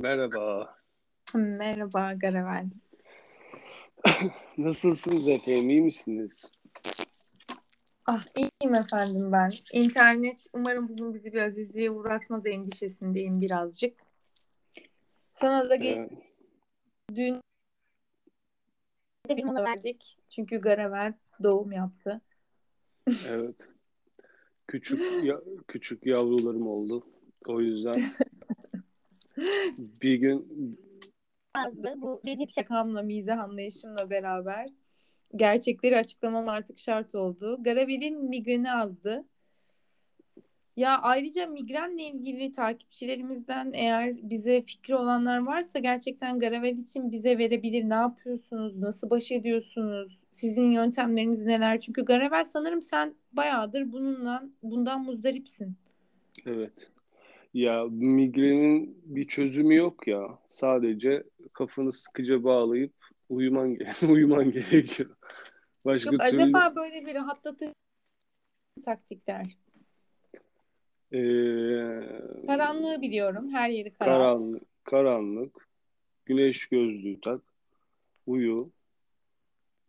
Merhaba. Merhaba Garavel. Nasılsınız efendim? İyi misiniz? Ah iyiyim efendim ben. İnternet umarım bugün bizi biraz izleye uğratmaz endişesindeyim birazcık. Sana da ge- Ee, dün bir mola verdik. Çünkü Garavel doğum yaptı. evet. Küçük ya, küçük yavrularım oldu. O yüzden bir gün Azdı. Bu bezip şakamla, mizah anlayışımla beraber gerçekleri açıklamam artık şart oldu. Garavel'in migreni azdı. Ya ayrıca migrenle ilgili takipçilerimizden eğer bize fikri olanlar varsa gerçekten Garavel için bize verebilir. Ne yapıyorsunuz? Nasıl baş ediyorsunuz? Sizin yöntemleriniz neler? Çünkü Garavel sanırım sen bayağıdır bununla bundan muzdaripsin. evet. Ya migrenin bir çözümü yok ya. Sadece kafanı sıkıca bağlayıp uyuman ge- uyuman gerekiyor. Başka Yok türlü acaba böyle bir rahatlatıcı taktikler. Ee, Karanlığı biliyorum. Her yeri karanlık. karanlık, karanlık, güneş gözlüğü tak, uyu,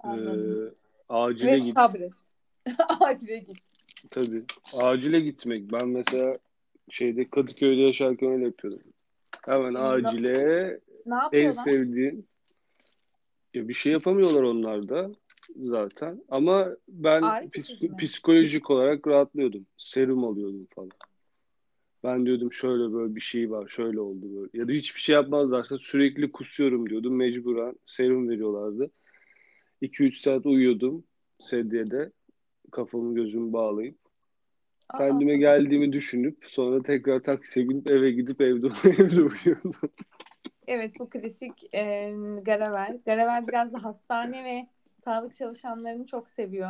ee, Anladım. acile Ve git. sabret. Acile git. Tabii. Acile gitmek. Ben mesela şeyde Kadıköy'de yaşarken öyle yapıyordum. Hemen Ne- acile Ne en sevdiğin ya bir şey yapamıyorlar onlar da zaten. Ama ben Ağrı psik- psikolojik olarak rahatlıyordum. Serum alıyordum falan. Ben diyordum şöyle böyle bir şey var, şöyle oldu böyle. Ya da hiçbir şey yapmazlarsa sürekli kusuyorum diyordum. Mecburen serum veriyorlardı. 2-3 saat uyuyordum sedyede. Kafamı gözümü bağlayıp. Aa, Kendime geldiğimi düşünüp sonra tekrar taksiye binip eve gidip evde, evde uyuyordum. Evet bu klasik e, Garavel. Garavel biraz da hastane ve sağlık çalışanlarını çok seviyor.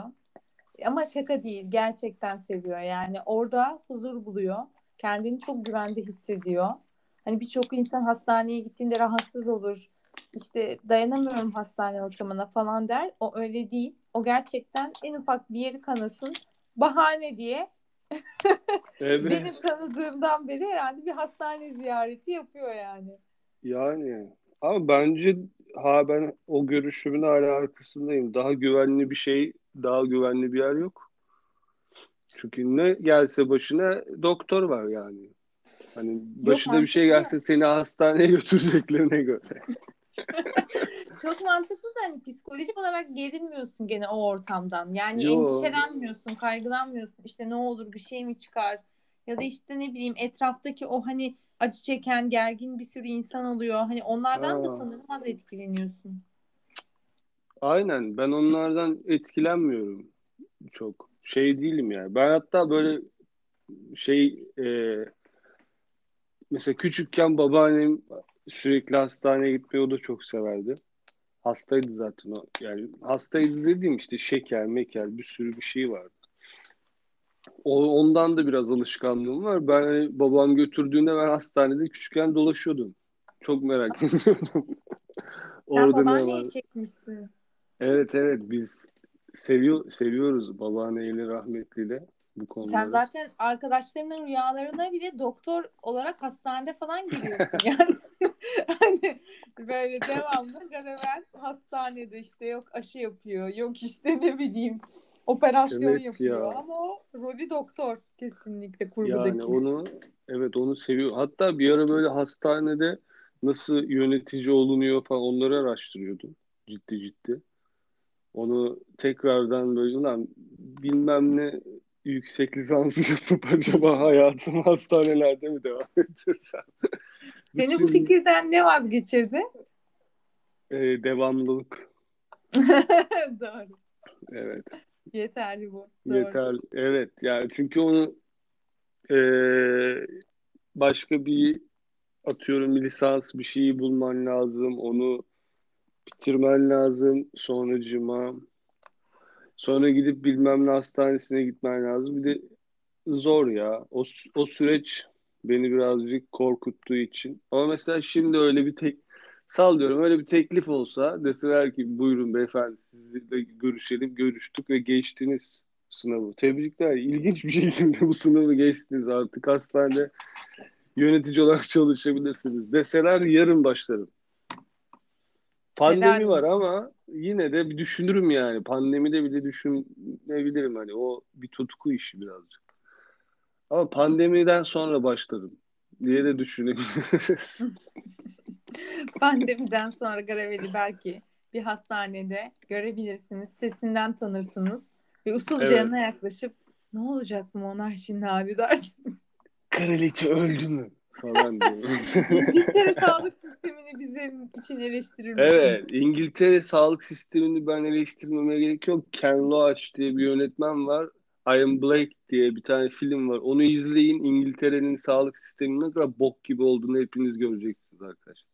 Ama şaka değil. Gerçekten seviyor. Yani orada huzur buluyor. Kendini çok güvende hissediyor. Hani birçok insan hastaneye gittiğinde rahatsız olur. İşte dayanamıyorum hastane ortamına falan der. O öyle değil. O gerçekten en ufak bir yeri kanasın. Bahane diye Evet. benim tanıdığımdan beri herhalde bir hastane ziyareti yapıyor yani. Yani ama bence ha ben o görüşümün hala arkasındayım. Daha güvenli bir şey, daha güvenli bir yer yok. Çünkü ne gelse başına doktor var yani. Hani başına bir şey gelse seni hastaneye götüreceklerine göre. Çok mantıklı da hani psikolojik olarak gerilmiyorsun gene o ortamdan. Yani Yo. endişelenmiyorsun, kaygılanmıyorsun. İşte ne olur bir şey mi çıkar? Ya da işte ne bileyim etraftaki o hani acı çeken, gergin bir sürü insan oluyor. Hani onlardan da Ha. sanırım az etkileniyorsun. Aynen ben onlardan etkilenmiyorum çok. Şey değilim yani. Ben hatta böyle şey e, mesela küçükken babaannem sürekli hastaneye gitmeyi o da çok severdi. Hastaydı zaten o. Yani hastaydı dediğim işte şeker, meker bir sürü bir şey vardı. O, ondan da biraz alışkanlığım var. Ben hani babam götürdüğünde ben hastanede küçükken dolaşıyordum. Çok merak ediyordum. Sen Orada ne var? çekmişsin. Evet evet biz seviyor seviyoruz babaanneyle rahmetliyle bu Sen konuları. zaten arkadaşlarının rüyalarına bile doktor olarak hastanede falan giriyorsun yani. hani böyle devamlı Garavel hastanede işte yok aşı yapıyor, yok işte ne bileyim operasyon Evet yapıyor ya. ama o rolü doktor kesinlikle Yani kurgudaki. onu evet onu seviyor. Hatta bir ara böyle hastanede nasıl yönetici olunuyor falan onları araştırıyordum ciddi ciddi. Onu tekrardan böyle ulan bilmem ne yüksek lisans yapıp acaba hayatımı hastanelerde mi devam ettirsem? Seni bu fikirden ne vazgeçirdi? e, devamlılık. Doğru. Evet. Yeterli bu. Doğru. Yeter. Evet. Yani çünkü onu e, başka bir atıyorum lisans bir şeyi bulman lazım. Onu bitirmen lazım. Sonracıma sonra gidip bilmem ne hastanesine gitmen lazım. Bir de zor ya. O, o süreç beni birazcık korkuttuğu için. Ama mesela şimdi öyle bir tek sallıyorum öyle bir teklif olsa deseler ki buyurun beyefendi sizinle görüşelim. Görüştük ve geçtiniz sınavı. Tebrikler. İlginç bir şekilde bu sınavı geçtiniz artık hastanede yönetici olarak çalışabilirsiniz deseler yarın başlarım. Pandemi Helal var ama yine de bir düşünürüm yani. Pandemide bile düşünebilirim hani o bir tutku işi birazcık. Ama pandemiden sonra başlarım diye de düşünebiliriz. Pandemiden sonra Garavel'i belki bir hastanede görebilirsiniz. Sesinden tanırsınız. Ve usulca Evet. yanına yaklaşıp ne olacak bu monarşinin hali dersiniz. Kraliçe öldü mü? Falan diyor. İngiltere sağlık sistemini bizim için eleştirir misin? Evet, İngiltere sağlık sistemini ben eleştirmeme gerek yok. Ken Loach diye bir yönetmen var. I Am Black diye bir tane film var. Onu izleyin. İngiltere'nin sağlık sisteminin ne kadar bok gibi olduğunu hepiniz göreceksiniz arkadaşlar.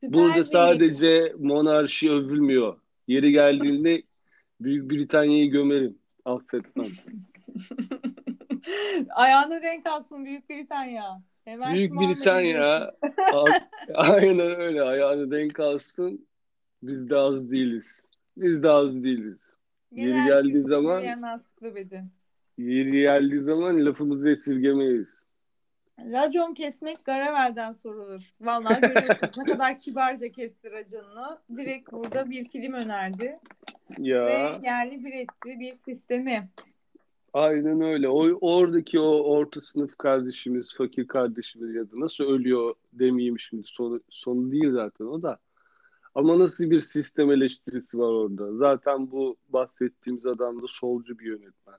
Süper Burada bir- sadece monarşi övülmüyor. Yeri geldiğinde Büyük Britanya'yı gömerim. Affetmem. Ayağına denk alsın Büyük Britanya. Hemen Büyük Britanya aynen öyle ayağını denk alsın. Biz de az değiliz. Biz de az değiliz. Yeri geldiği zaman-. Yeri geldiği zaman lafımızı esirgemeyiz. Racon kesmek Garavel'den sorulur. Vallahi görüyorsunuz ne kadar kibarca kesti raconunu. Direkt burada bir film önerdi. Ya Ve yerli bir etti bir sistemi. Aynen öyle. O oradaki o orta sınıf kardeşimiz, fakir kardeşimiz ya da nasıl ölüyor demeyeyim şimdi sonu sonu değil zaten o da. Ama nasıl bir sistem eleştirisi var orada. Zaten bu bahsettiğimiz adam da solcu bir yönetmen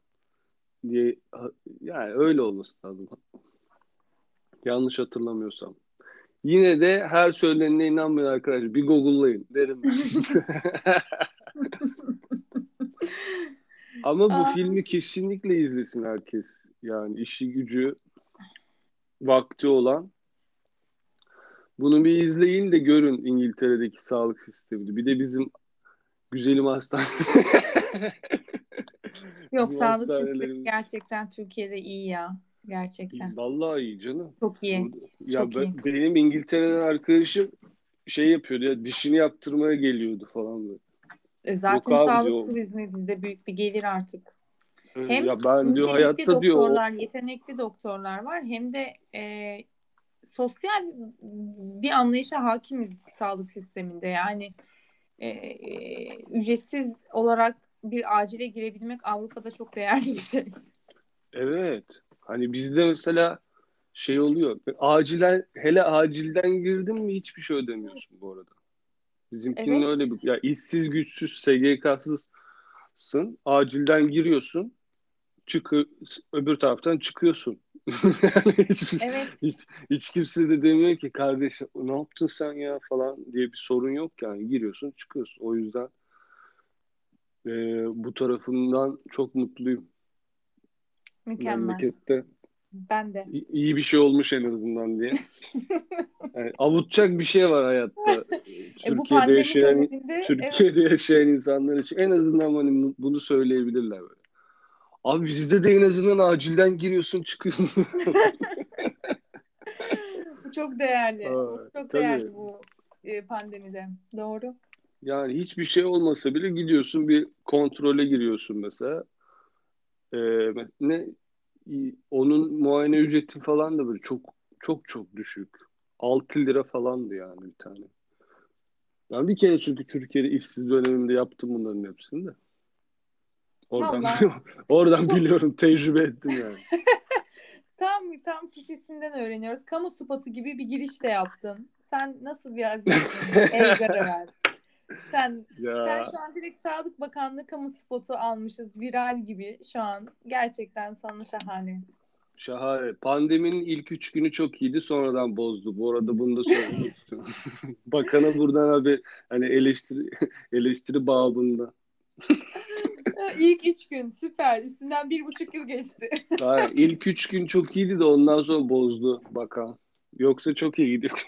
diye yani öyle olması lazım. Yanlış hatırlamıyorsam. Yine de her söylenene inanmayın arkadaşlar. Bir google'layın derim. Ama bu Aa. filmi kesinlikle izlesin herkes. Yani işi gücü vakti olan. Bunu bir izleyin de görün İngiltere'deki sağlık sistemini. Bir de bizim güzelim hastane. Yok Bizim sağlık sistemi hastanelerimiz- gerçekten Türkiye'de iyi ya. Gerçekten. Vallahi iyi canım. Çok iyi. Ya Çok ben- iyi. benim İngiltere'den arkadaşım şey yapıyordu ya dişini yaptırmaya geliyordu falan böyle. E, Zaten Yok abi sağlık diyor. turizmi bizde büyük bir gelir artık. Hem Hem ya ben diyor hayatta diyor doktorlar, yetenekli doktorlar var. Hem de e, sosyal bir anlayışa hakimiz sağlık sisteminde. Yani e, e, ücretsiz olarak bir acile girebilmek Avrupa'da çok değerli bir şey. Evet. Hani bizde mesela şey oluyor. Acilen hele acilden girdin mi hiçbir şey ödemiyorsun bu arada. Bizimkinin Evet. öyle bir ya işsiz güçsüz SGK'sızsın. Acilden giriyorsun. Çık öbür taraftan çıkıyorsun. yani hiç, Evet. hiç, hiç kimse de demiyor ki kardeş ne yaptın sen ya falan diye bir sorun yok yani. Giriyorsun çıkıyorsun. O yüzden e, bu tarafından çok mutluyum. Mükemmel. Memlekette Ben de. İ- iyi bir şey olmuş en azından diye. Yani avutacak bir şey var hayatta. E, Türkiye'de yaşayan döneminde evet, Türkiye'de yaşayan insanlar için en azından hani bunu söyleyebilirler böyle. Abi bizde de en azından acilden giriyorsun çıkıyorsun. bu çok değerli. Aa, çok tabii. değerli bu e, pandemide. Doğru. Yani hiçbir şey olmasa bile gidiyorsun bir kontrole giriyorsun mesela. Ee, ne onun muayene ücreti falan da böyle çok çok çok düşük. 6 lira falandı yani bir tane. Ben bir kere çünkü Türkiye'de işsiz dönemimde yaptım bunların hepsini de. Oradan Vallahi. oradan biliyorum, tecrübe ettim yani. Tam tam kişisinden öğreniyoruz. Kamu spotu gibi bir giriş de yaptın. Sen nasıl bir azizsin? Ey Garavel. Sen, Ya sen şu an direkt Sağlık Bakanlığı kamu spotu almışız. Viral gibi şu an. Gerçekten sana şahane. şahane. Pandeminin ilk üç günü çok iyiydi, sonradan bozdu. Bu arada bunu da söylemek istiyorum. Bakana buradan abi hani eleştiri eleştiri babında. İlk üç gün süper. Üstünden bir buçuk yıl geçti. Hayır, ilk üç gün çok iyiydi de ondan sonra bozdu bakan. Yoksa çok iyi gidiyor.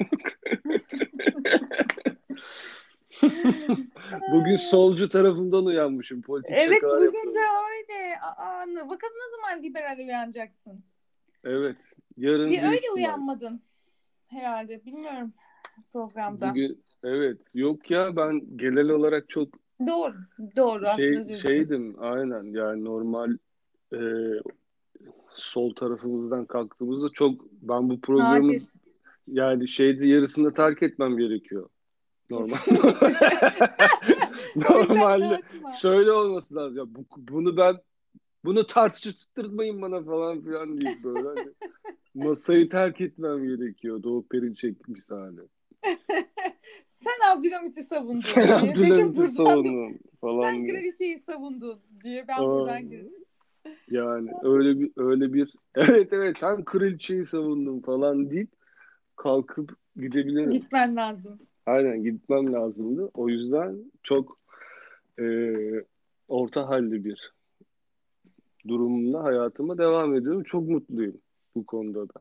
Bugün solcu tarafından uyanmışım. Politik evet bugün yapıyorum. de öyle. Aa, ne- bakalım ne zaman liberal uyanacaksın? Evet. Yarın Bir öyle ihtimal. uyanmadın herhalde. Bilmiyorum programda. Bugün evet. Yok ya ben genel olarak çok Doğru. Doğru aslında şey dilerim. şeydim aynen yani normal e, sol tarafımızdan kalktığımızda çok ben bu programı Nadir. yani şeyde yarısında terk etmem gerekiyor. Normal. Normalde şöyle olması lazım. Ya bu, bunu ben bunu tartıştırmayın bana falan filan deyip böyle hani masayı terk etmem gerekiyor. Doğu Perinçek misali. Sen Abdülhamit'i savundun Sen diye. Abdülhamit'i savundun falan sen diye. kraliçeyi savundun diye ben Aa. buradan girdim. Yani öyle bir öyle bir evet evet sen kraliçeyi savundun falan deyip kalkıp gidebilirim. Gitmen lazım. Aynen gitmem lazımdı. O yüzden çok e, orta halli bir durumla hayatıma devam ediyorum. Çok mutluyum bu konuda da.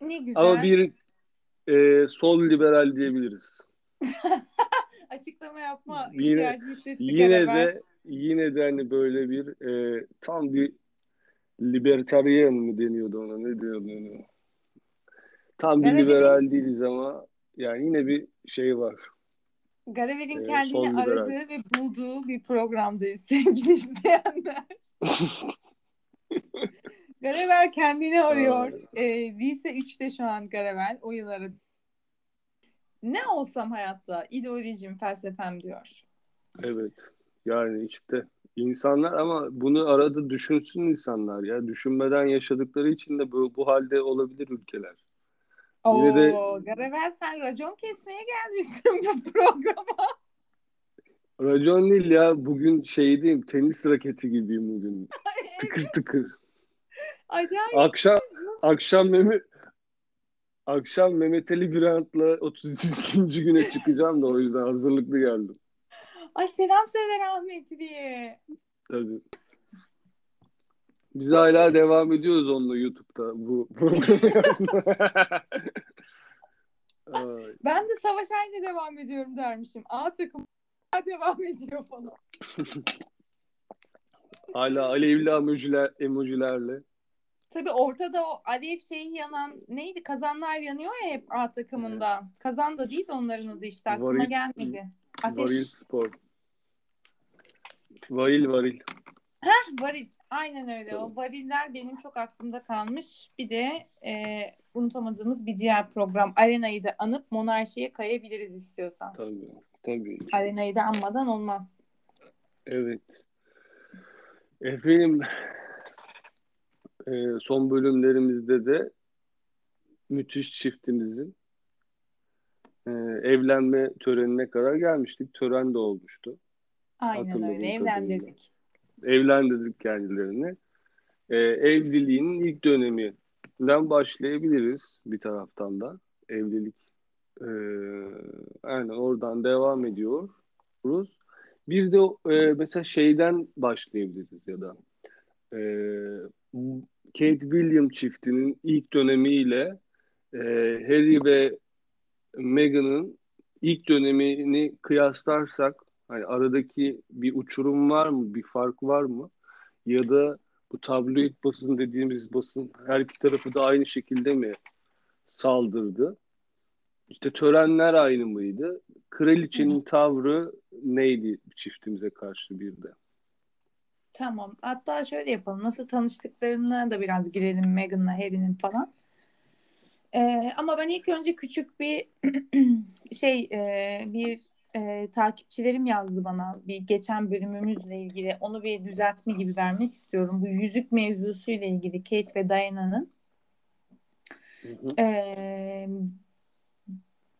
Ne güzel. Ama bir e, sol liberal diyebiliriz. Açıklama yapma Yine- ihtiyacı hissettik Yine de yine de hani böyle bir e, tam bir libertarian mı deniyordu ona ne diyordu ona? Tam bir Garavel'in- liberal değiliz ama yani yine bir şey var. Garavel'in Ee, kendini aradığı ve bulduğu bir programdayız sevgili izleyenler. Garavel kendini arıyor. Ee, lise 3'te şu an Garavel. O yılları. Ne olsam hayatta ideolojim, felsefem diyor. Evet. Yani işte insanlar ama bunu arada düşünsün insanlar ya. Düşünmeden yaşadıkları için de bu, bu halde olabilir ülkeler. Yine Oo, de- Garavel sen racon kesmeye gelmişsin bu programa. Racon değil ya. Bugün şeydeyim. Tenis raketi gibiyim bugün. Tıkır tıkır. Acayip. Akşam akşam Mehmet akşam Mehmet Ali Birant'la 32. güne çıkacağım da o yüzden hazırlıklı geldim. Ay selam söyle rahmetliye. Tabii. Biz hala devam ediyoruz onunla YouTube'da bu Ben de Savaş Aynı devam ediyorum dermişim. A takım devam ediyor falan. hala alevli emojiler, emojilerle. Tabii ortada o alev şeyi yanan neydi? Kazanlar yanıyor ya hep A takımında. Kazan da değil de onların adı işte aklıma Varil- gelmedi. Ateş. Varil spor. Varil varil. Varil. Aynen öyle. O variller benim çok aklımda kalmış. Bir de e, unutamadığımız bir diğer program. Arenayı da anıp monarşiye kayabiliriz istiyorsan. Tabii. Tabii. Arenayı da anmadan olmaz. Evet. Efendim e, son bölümlerimizde de müthiş çiftimizin e, evlenme törenine kadar gelmiştik. Tören de olmuştu. Aynen öyle. kadarıyla. Evlendirdik. Kendilerini. E, evliliğin ilk döneminden başlayabiliriz bir taraftan da. Evlilik e, aynen oradan devam ediyoruz. Bir de e, mesela şeyden başlayabiliriz ya da e, Kate William çiftinin ilk dönemiyle e, Harry ve Meghan'ın ilk dönemini kıyaslarsak hani aradaki bir uçurum var mı, bir fark var mı? Ya da bu tabloid basın dediğimiz basın her iki tarafı da aynı şekilde mi saldırdı? İşte törenler aynı mıydı? Kraliçenin tavrı neydi çiftimize karşı bir de? Tamam. Hatta şöyle yapalım. Nasıl tanıştıklarına da biraz girelim Meghan'la Harry'nin falan. Ee, ama ben ilk önce küçük bir şey e, bir e, takipçilerim yazdı bana bir geçen bölümümüzle ilgili onu bir düzeltme gibi vermek istiyorum. Bu yüzük mevzusuyla ilgili Kate ve Diana'nın e,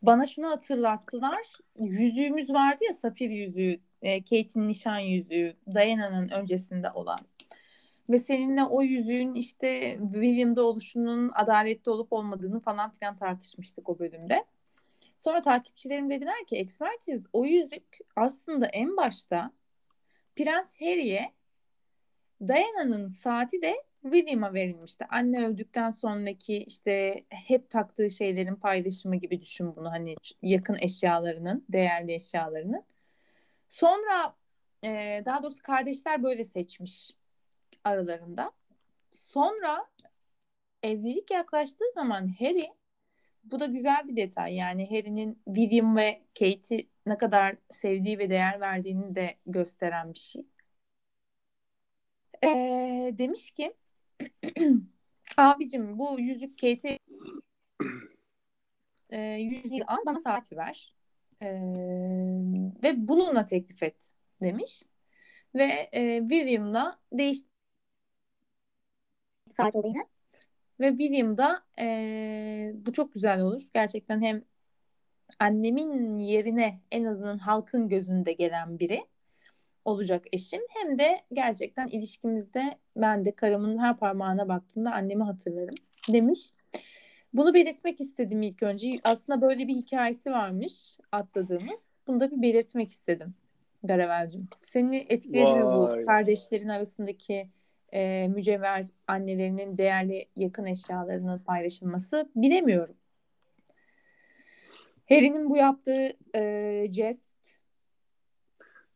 bana şunu hatırlattılar. Yüzüğümüz vardı ya safir yüzüğü, e, Kate'in nişan yüzüğü, Diana'nın öncesinde olan. Ve seninle o yüzüğün işte William'da oluşunun adaletli olup olmadığını falan filan tartışmıştık o bölümde. Sonra takipçilerim dediler ki ekspertiz o yüzük aslında en başta Prens Harry'e Diana'nın saati de William'a verilmişti. Anne öldükten sonraki işte hep taktığı şeylerin paylaşımı gibi düşün bunu hani yakın eşyalarının, değerli eşyalarının. Sonra e, daha doğrusu kardeşler böyle seçmiş aralarında. Sonra evlilik yaklaştığı zaman Harry bu da güzel bir detay yani Harry'nin William ve Kate'i ne kadar sevdiği ve değer verdiğini de gösteren bir şey. Ee, demiş ki Abicim bu yüzük Kate e, yüzüğü al bana saati ver. E, ve bununla teklif et demiş. Ve e, William'la değiş saat olayını. Ve William da e, bu çok güzel olur. Gerçekten hem annemin yerine en azından halkın gözünde gelen biri olacak eşim. Hem de gerçekten ilişkimizde ben de karımın her parmağına baktığında annemi hatırlarım demiş. Bunu belirtmek istedim ilk önce. Aslında böyle bir hikayesi varmış atladığımız. Bunu da bir belirtmek istedim Garavel'cim. Seni etkiledi mi bu kardeşlerin arasındaki e, mücevher annelerinin değerli yakın eşyalarının paylaşılması? Bilemiyorum. Harry'nin bu yaptığı e, jest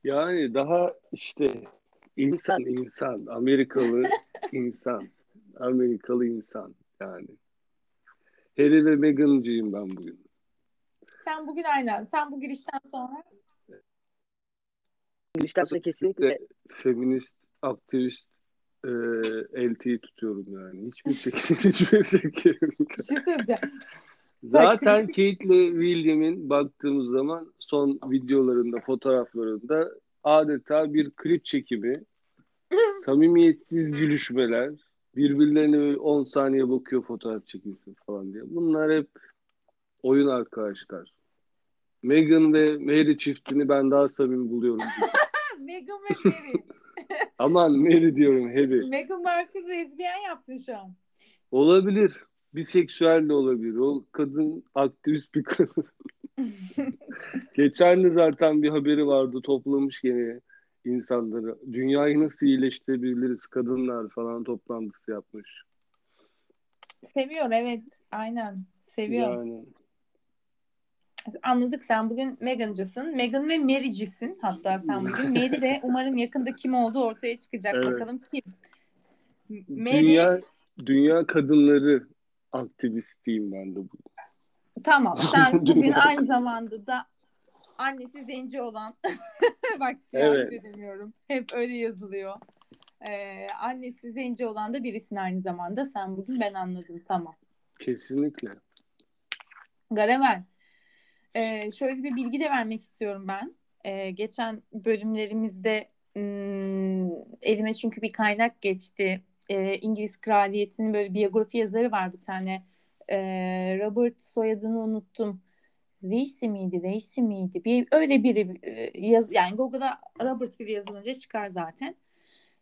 yani daha işte insan insan Amerikalı insan Amerikalı insan yani Harry ve Meghan'cıyım ben bugün. Sen bugün aynen. Sen bu girişten sonra girişten sonra kesinlikle feminist, aktivist e, LT'yi tutuyorum yani. Hiçbir şekilde hiçbir şekilde. Bir şey söyleyeceğim. Zaten Kate ile William'in baktığımız zaman son videolarında, fotoğraflarında adeta bir klip çekimi, samimiyetsiz gülüşmeler, birbirlerine 10 saniye bakıyor fotoğraf çekilsin falan diye. Bunlar hep oyun arkadaşlar. Meghan ve Mary çiftini ben daha samimi buluyorum. Meghan ve Mary. Aman Mary diyorum Harry. Meghan Markle lezbiyen yaptın şu an. Olabilir. Biseksüel de olabilir. O kadın aktivist bir kadın. Geçen de zaten bir haberi vardı. Toplamış gene insanları. Dünyayı nasıl iyileştirebiliriz kadınlar falan toplantısı yapmış. Seviyor evet. Aynen. Seviyor. Yani. Anladık sen bugün Meghan'cısın. Meghan ve Mary'cisin hatta sen bugün. Mary de umarım yakında kim olduğu ortaya çıkacak. Evet. Bakalım kim? Mary... Dünya, dünya kadınları aktivistiyim ben de bugün. Tamam sen bugün aynı zamanda da annesi zenci olan bak siyahi evet. de demiyorum. Hep öyle yazılıyor. Ee, annesi zenci olan da birisin aynı zamanda. Sen bugün ben anladım tamam. Kesinlikle. Garavel. Ee, şöyle bir bilgi de vermek istiyorum ben. Ee, geçen bölümlerimizde ım, hmm, elime çünkü bir kaynak geçti. Ee, İngiliz kraliyetinin böyle biyografi yazarı var bir tane. Ee, Robert soyadını unuttum. Lacey miydi, Lacey miydi? Bir, öyle biri e, yaz, yani Google'da Robert gibi yazılınca çıkar zaten.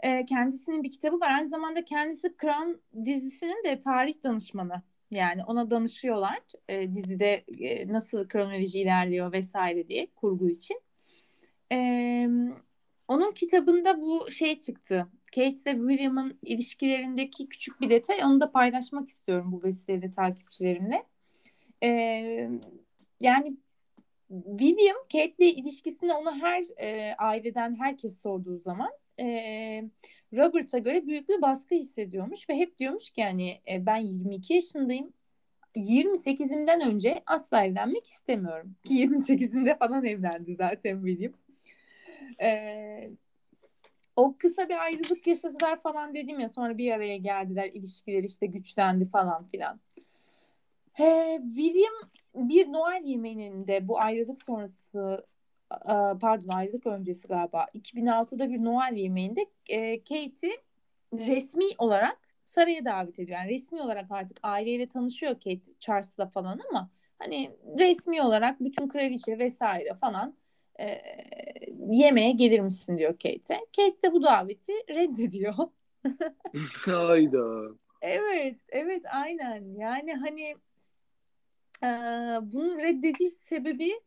E, kendisinin bir kitabı var. Aynı zamanda kendisi Crown dizisinin de tarih danışmanı. Yani ona danışıyorlar e, dizide e, nasıl kronoloji ilerliyor vesaire diye kurgu için. E, onun kitabında bu şey çıktı. Kate ve William'ın ilişkilerindeki küçük bir detay. Onu da paylaşmak istiyorum bu vesileyle takipçilerimle. E, yani William Kate'le ilişkisini ona her e, aileden herkes sorduğu zaman e, Robert'a göre büyük bir baskı hissediyormuş ve hep diyormuş ki yani e, ben 22 yaşındayım 28'imden önce asla evlenmek istemiyorum. Ki 28'inde falan evlendi zaten William. Ee, o kısa bir ayrılık yaşadılar falan dedim ya sonra bir araya geldiler ilişkiler işte güçlendi falan filan. Ee, William bir Noel yemeğinde bu ayrılık sonrası pardon ayrılık öncesi galiba 2006'da bir Noel yemeğinde e, Kate'i resmi olarak saraya davet ediyor. Yani resmi olarak artık aileyle tanışıyor Kate Charles'la falan ama hani resmi olarak bütün kraliçe vesaire falan e, yemeğe gelir misin diyor Kate'e. Kate de bu daveti reddediyor. Hayda. Evet, evet aynen. Yani hani e, bunu reddediş sebebi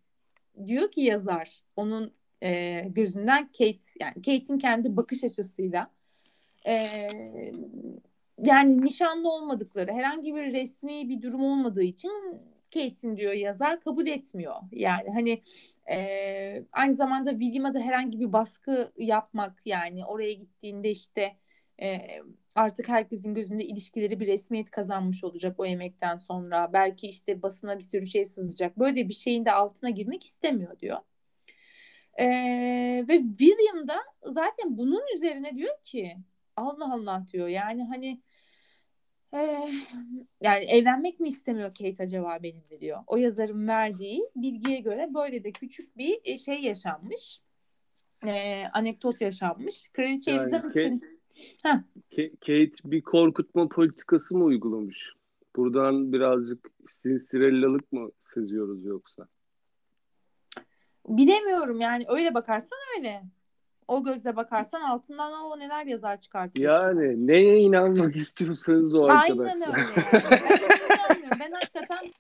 diyor ki yazar onun e, gözünden Kate yani Kate'in kendi bakış açısıyla e, yani nişanlı olmadıkları herhangi bir resmi bir durum olmadığı için Kate'in diyor yazar kabul etmiyor. Yani hani e, aynı zamanda William'a da herhangi bir baskı yapmak yani oraya gittiğinde işte e, artık herkesin gözünde ilişkileri bir resmiyet kazanmış olacak o yemekten sonra. Belki işte basına bir sürü şey sızacak. Böyle bir şeyin de altına girmek istemiyor diyor. E, ve William da zaten bunun üzerine diyor ki Allah Allah diyor yani hani Ee, yani evlenmek mi istemiyor Kate acaba benimle diyor. O yazarın verdiği bilgiye göre böyle de küçük bir e, şey yaşanmış. Ee, anekdot yaşanmış. Kraliçe Yani Elizabeth'in Ke- Kate bir korkutma politikası mı uygulamış? Buradan birazcık sinsirellalık mı seziyoruz yoksa? bilemiyorum yani öyle bakarsan öyle. O gözle bakarsan altından o neler yazar çıkartır. Yani neye inanmak istiyorsanız o arkadaşlar. Aynen öyle yani. Ben. Ben hakikaten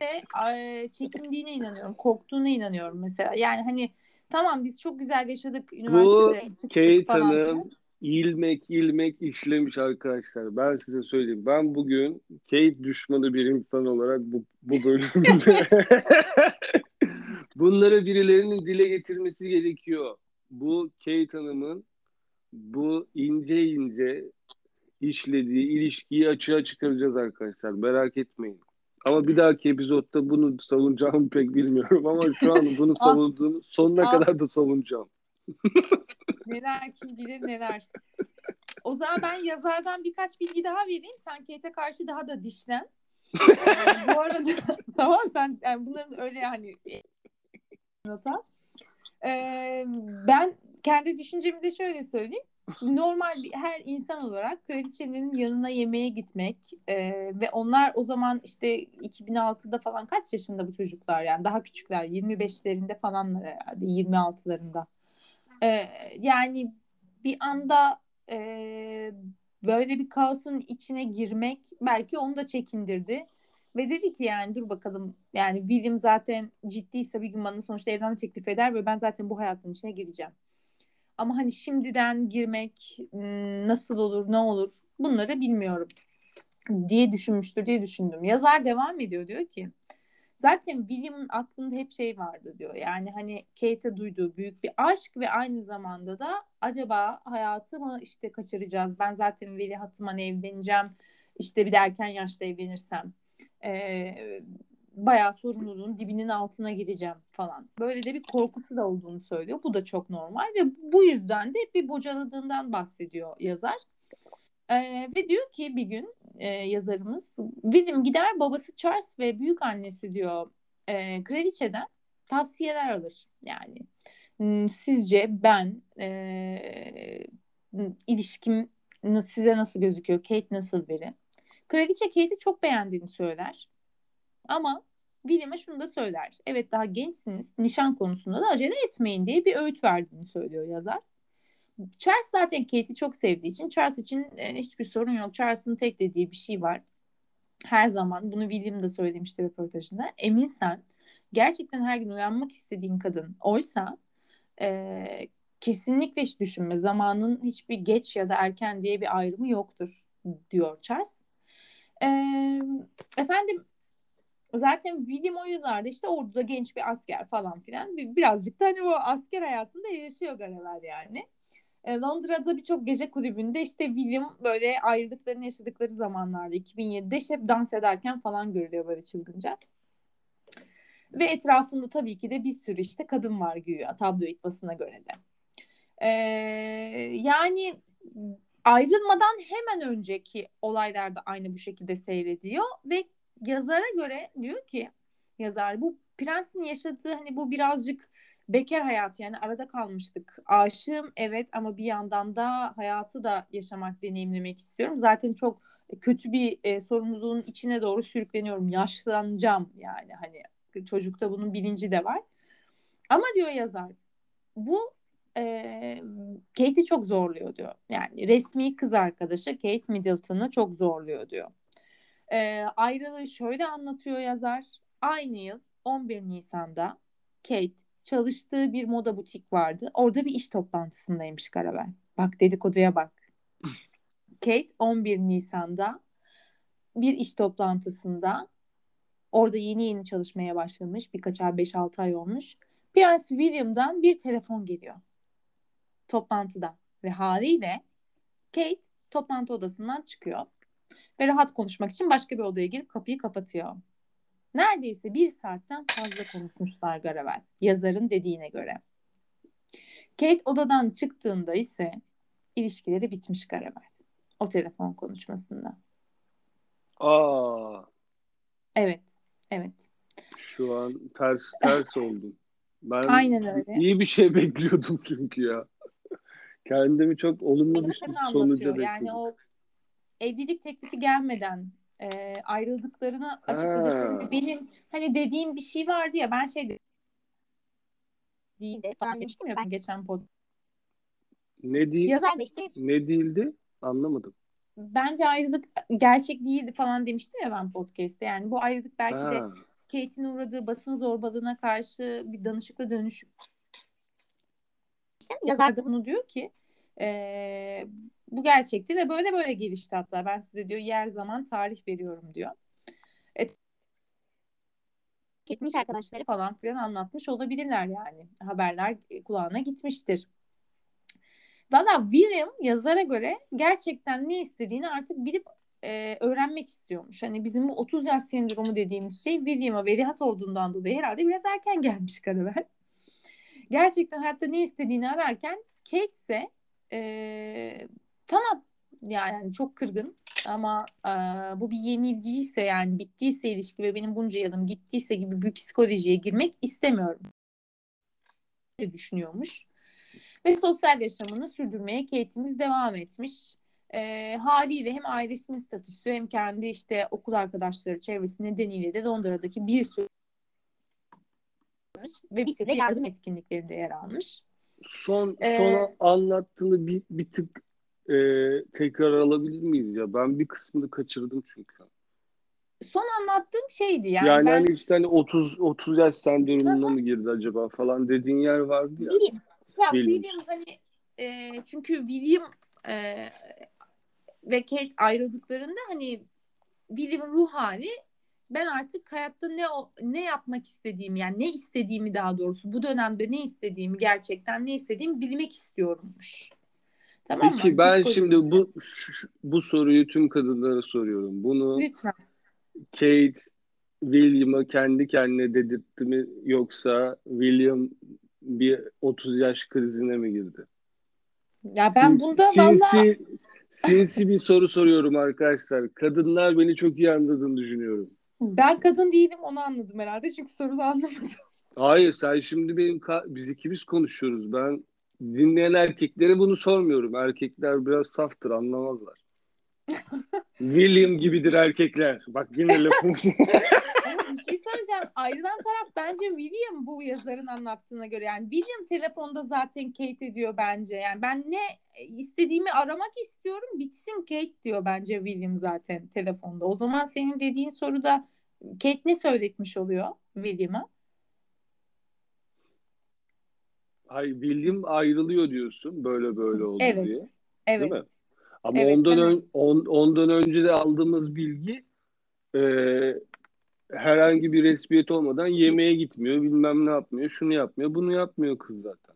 de çekindiğine inanıyorum. Korktuğuna inanıyorum mesela. Yani hani tamam biz çok güzel yaşadık üniversitede. çıktık Kate falan Hanım ilmek ilmek işlemiş arkadaşlar. Ben size söyleyeyim. Ben bugün Kate düşmanı bir insan olarak bu, bu bölümde bunları birilerinin dile getirmesi gerekiyor. Bu Kate Hanım'ın bu ince ince işlediği ilişkiyi açığa çıkaracağız arkadaşlar. Merak etmeyin. Ama bir dahaki epizodda bunu savunacağımı pek bilmiyorum ama şu an bunu savunduğumu sonuna kadar da savunacağım. Neler kim bilir neler. O zaman ben yazardan birkaç bilgi daha vereyim. Sen Kate'e karşı daha da dişlen. Ee, bu arada tamam sen yani bunların öyle hani nota. Ee, ben kendi düşüncemi de şöyle söyleyeyim. Normal her insan olarak kraliçenin yanına yemeğe gitmek e, ve onlar o zaman işte 2006'da falan kaç yaşında bu çocuklar yani daha küçükler 25'lerinde falanlar herhalde 26'larında. Ee, yani bir anda e, böyle bir kaosun içine girmek belki onu da çekindirdi. Ve dedi ki yani dur bakalım yani William zaten ciddiyse bir gün bana sonuçta evlenme teklif eder ve ben zaten bu hayatın içine gireceğim. Ama hani şimdiden girmek nasıl olur ne olur bunları bilmiyorum diye düşünmüştür diye düşündüm. Yazar devam ediyor diyor ki zaten William'ın aklında hep şey vardı diyor. Yani hani Kate'e duyduğu büyük bir aşk ve aynı zamanda da acaba hayatı mı işte kaçıracağız? Ben zaten veliahtımla evleneceğim. İşte bir de erken yaşta evlenirsem e, bayağı sorumluluğun dibinin altına gireceğim falan. Böyle de bir korkusu da olduğunu söylüyor. Bu da çok normal ve bu yüzden de bir bocaladığından bahsediyor yazar. E, ve diyor ki bir gün e, yazarımız William gider babası Charles ve büyük annesi diyor e, kraliçeden tavsiyeler alır. Yani hmm, sizce ben e, ilişkim size nasıl gözüküyor? Kate nasıl biri? Kraliçe Kate'i çok beğendiğini söyler. Ama William'a şunu da söyler. Evet daha gençsiniz. Nişan konusunda da acele etmeyin diye bir öğüt verdiğini söylüyor yazar. Charles zaten Kate'i çok sevdiği için Charles için e, hiçbir sorun yok. Charles'ın tek dediği bir şey var. Her zaman bunu William da söylemişti röportajında. Emin sen gerçekten her gün uyanmak istediğin kadın oysa e, kesinlikle hiç düşünme. Zamanın hiçbir geç ya da erken diye bir ayrımı yoktur diyor Charles. E, efendim zaten William o yıllarda işte orduda genç bir asker falan filan. Bir- Birazcık da hani bu asker hayatında yaşıyor Garavel yani. E, Londra'da birçok gece kulübünde işte William böyle ayrılıklarını yaşadıkları zamanlarda 2007'de işte hep dans ederken falan görülüyor böyle çılgınca. Ve etrafında tabii ki de bir sürü işte kadın var güya tabloid basına göre de. E, yani ayrılmadan hemen önceki olaylar da aynı bu şekilde seyrediyor ve yazara göre diyor ki yazar bu prensin yaşadığı hani bu birazcık bekar hayatı yani arada kalmıştık. Aşığım evet ama bir yandan da hayatı da yaşamak, deneyimlemek istiyorum. Zaten çok kötü bir e, sorumluluğun içine doğru sürükleniyorum. Yaşlanacağım yani hani çocukta bunun bilinci de var. Ama diyor yazar bu e, Kate'i çok zorluyor diyor. Yani resmi kız arkadaşı Kate Middleton'ı çok zorluyor diyor. E, ayrılığı şöyle anlatıyor yazar. Aynı yıl 11 Nisan'da Kate çalıştığı bir moda butik vardı. Orada bir iş toplantısındaymış Karabel. Bak dedikoduya bak. Kate 11 Nisan'da bir iş toplantısında orada yeni yeni çalışmaya başlamış. Birkaç ay 5-6 ay olmuş. Prens William'dan bir telefon geliyor. Toplantıda. Ve haliyle Kate toplantı odasından çıkıyor. Ve rahat konuşmak için başka bir odaya girip kapıyı kapatıyor. Neredeyse bir saatten fazla konuşmuşlar Garavel. Yazarın dediğine göre. Kate odadan çıktığında ise ilişkileri bitmiş Garavel. O telefon konuşmasında. Aa, Evet. Evet. şu an ters ters oldum. Ben Aynen öyle. iyi bir şey bekliyordum çünkü ya. Kendimi çok olumlu bir sonuca anlatıyor. Yani o evlilik teklifi gelmeden e, ayrıldıklarını açıkladıklarını Ha. benim hani dediğim bir şey vardı ya ben şey dedim. Değil de falan demiştim ya ben geçen pod. Ne değil Yazar da işte ne değildi? Anlamadım. bence ayrılık gerçek değildi falan demiştim ya ben podcast'te. Yani bu ayrılık belki de Ha. Kate'in uğradığı basın zorbalığına karşı bir danışıklı dönüşüm. Yazar da bunu diyor ki e, bu gerçekti ve böyle böyle gelişti hatta. Ben size diyor yer zaman tarih veriyorum diyor. E, Kate'in iş arkadaşları falan filan anlatmış olabilirler yani. Haberler kulağına gitmiştir. Valla William yazara göre gerçekten ne istediğini artık bilip e, öğrenmek istiyormuş. Hani bizim bu 30 yaş sendromu dediğimiz şey William'a veliaht olduğundan dolayı herhalde biraz erken gelmiş Karavel. Gerçekten hayatta ne istediğini ararken Kate ise e, tamam ya yani çok kırgın ama e, bu bir yenilgiyse yani bittiyse ilişki ve benim bunca yılım gittiyse gibi bir psikolojiye girmek istemiyorum diye düşünüyormuş. Ve sosyal yaşamını sürdürmeye Kate'imiz devam etmiş. E, haliyle hem ailesinin statüsü hem kendi işte okul arkadaşları çevresi nedeniyle de Londra'daki bir sürü ve bir sürü de yardım etkinliklerinde yer almış. Son Ee, sona anlattığını bir, bir tık e, tekrar alabilir miyiz ya? Ben bir kısmını kaçırdım çünkü. Son anlattığım şeydi yani, Yani, ben hani işte hani 30 30 yaş sendromuna mı girdi acaba falan dediğin yer vardı ya. William. Ya William. William hani e, çünkü William e, ve Kate ayrıldıklarında hani William'ın ruh hali ben artık hayatta ne ne yapmak istediğimi yani ne istediğimi daha doğrusu bu dönemde ne istediğimi gerçekten ne istediğimi bilmek istiyormuş. Tamam mı? Peki ben Psikolojisi. şimdi bu şu- bu soruyu tüm kadınlara soruyorum. Bunu lütfen Kate William'a kendi kendine dedirtti mi yoksa William bir 30 yaş krizine mi girdi? ya ben Sinsi- bunda sinsi, vallahi sinsi bir soru soruyorum arkadaşlar. Kadınlar beni çok iyi anladığını düşünüyorum. ben kadın değilim onu anladım herhalde çünkü soruyu anlamadım. Hayır sen şimdi benim biz ikimiz konuşuyoruz. Ben dinleyen erkeklere bunu sormuyorum. Erkekler biraz saftır anlamazlar. William gibidir erkekler. Bak yine lafım. Bir şey söyleyeceğim. Ayrılan taraf bence William bu yazarın anlattığına göre. Yani William telefonda zaten Kate ediyor bence. Yani ben ne istediğimi aramak istiyorum bitsin Kate diyor bence William zaten telefonda. O zaman senin dediğin soruda Kate ne söyletmiş oluyor William'a? Hayır William ayrılıyor diyorsun böyle böyle oldu Evet. diye. Evet. Değil mi? Ama Evet, ondan ön- on- ondan önce de aldığımız bilgi e, herhangi bir resmiyet olmadan yemeğe gitmiyor, bilmem ne yapmıyor, şunu yapmıyor, bunu yapmıyor kız zaten.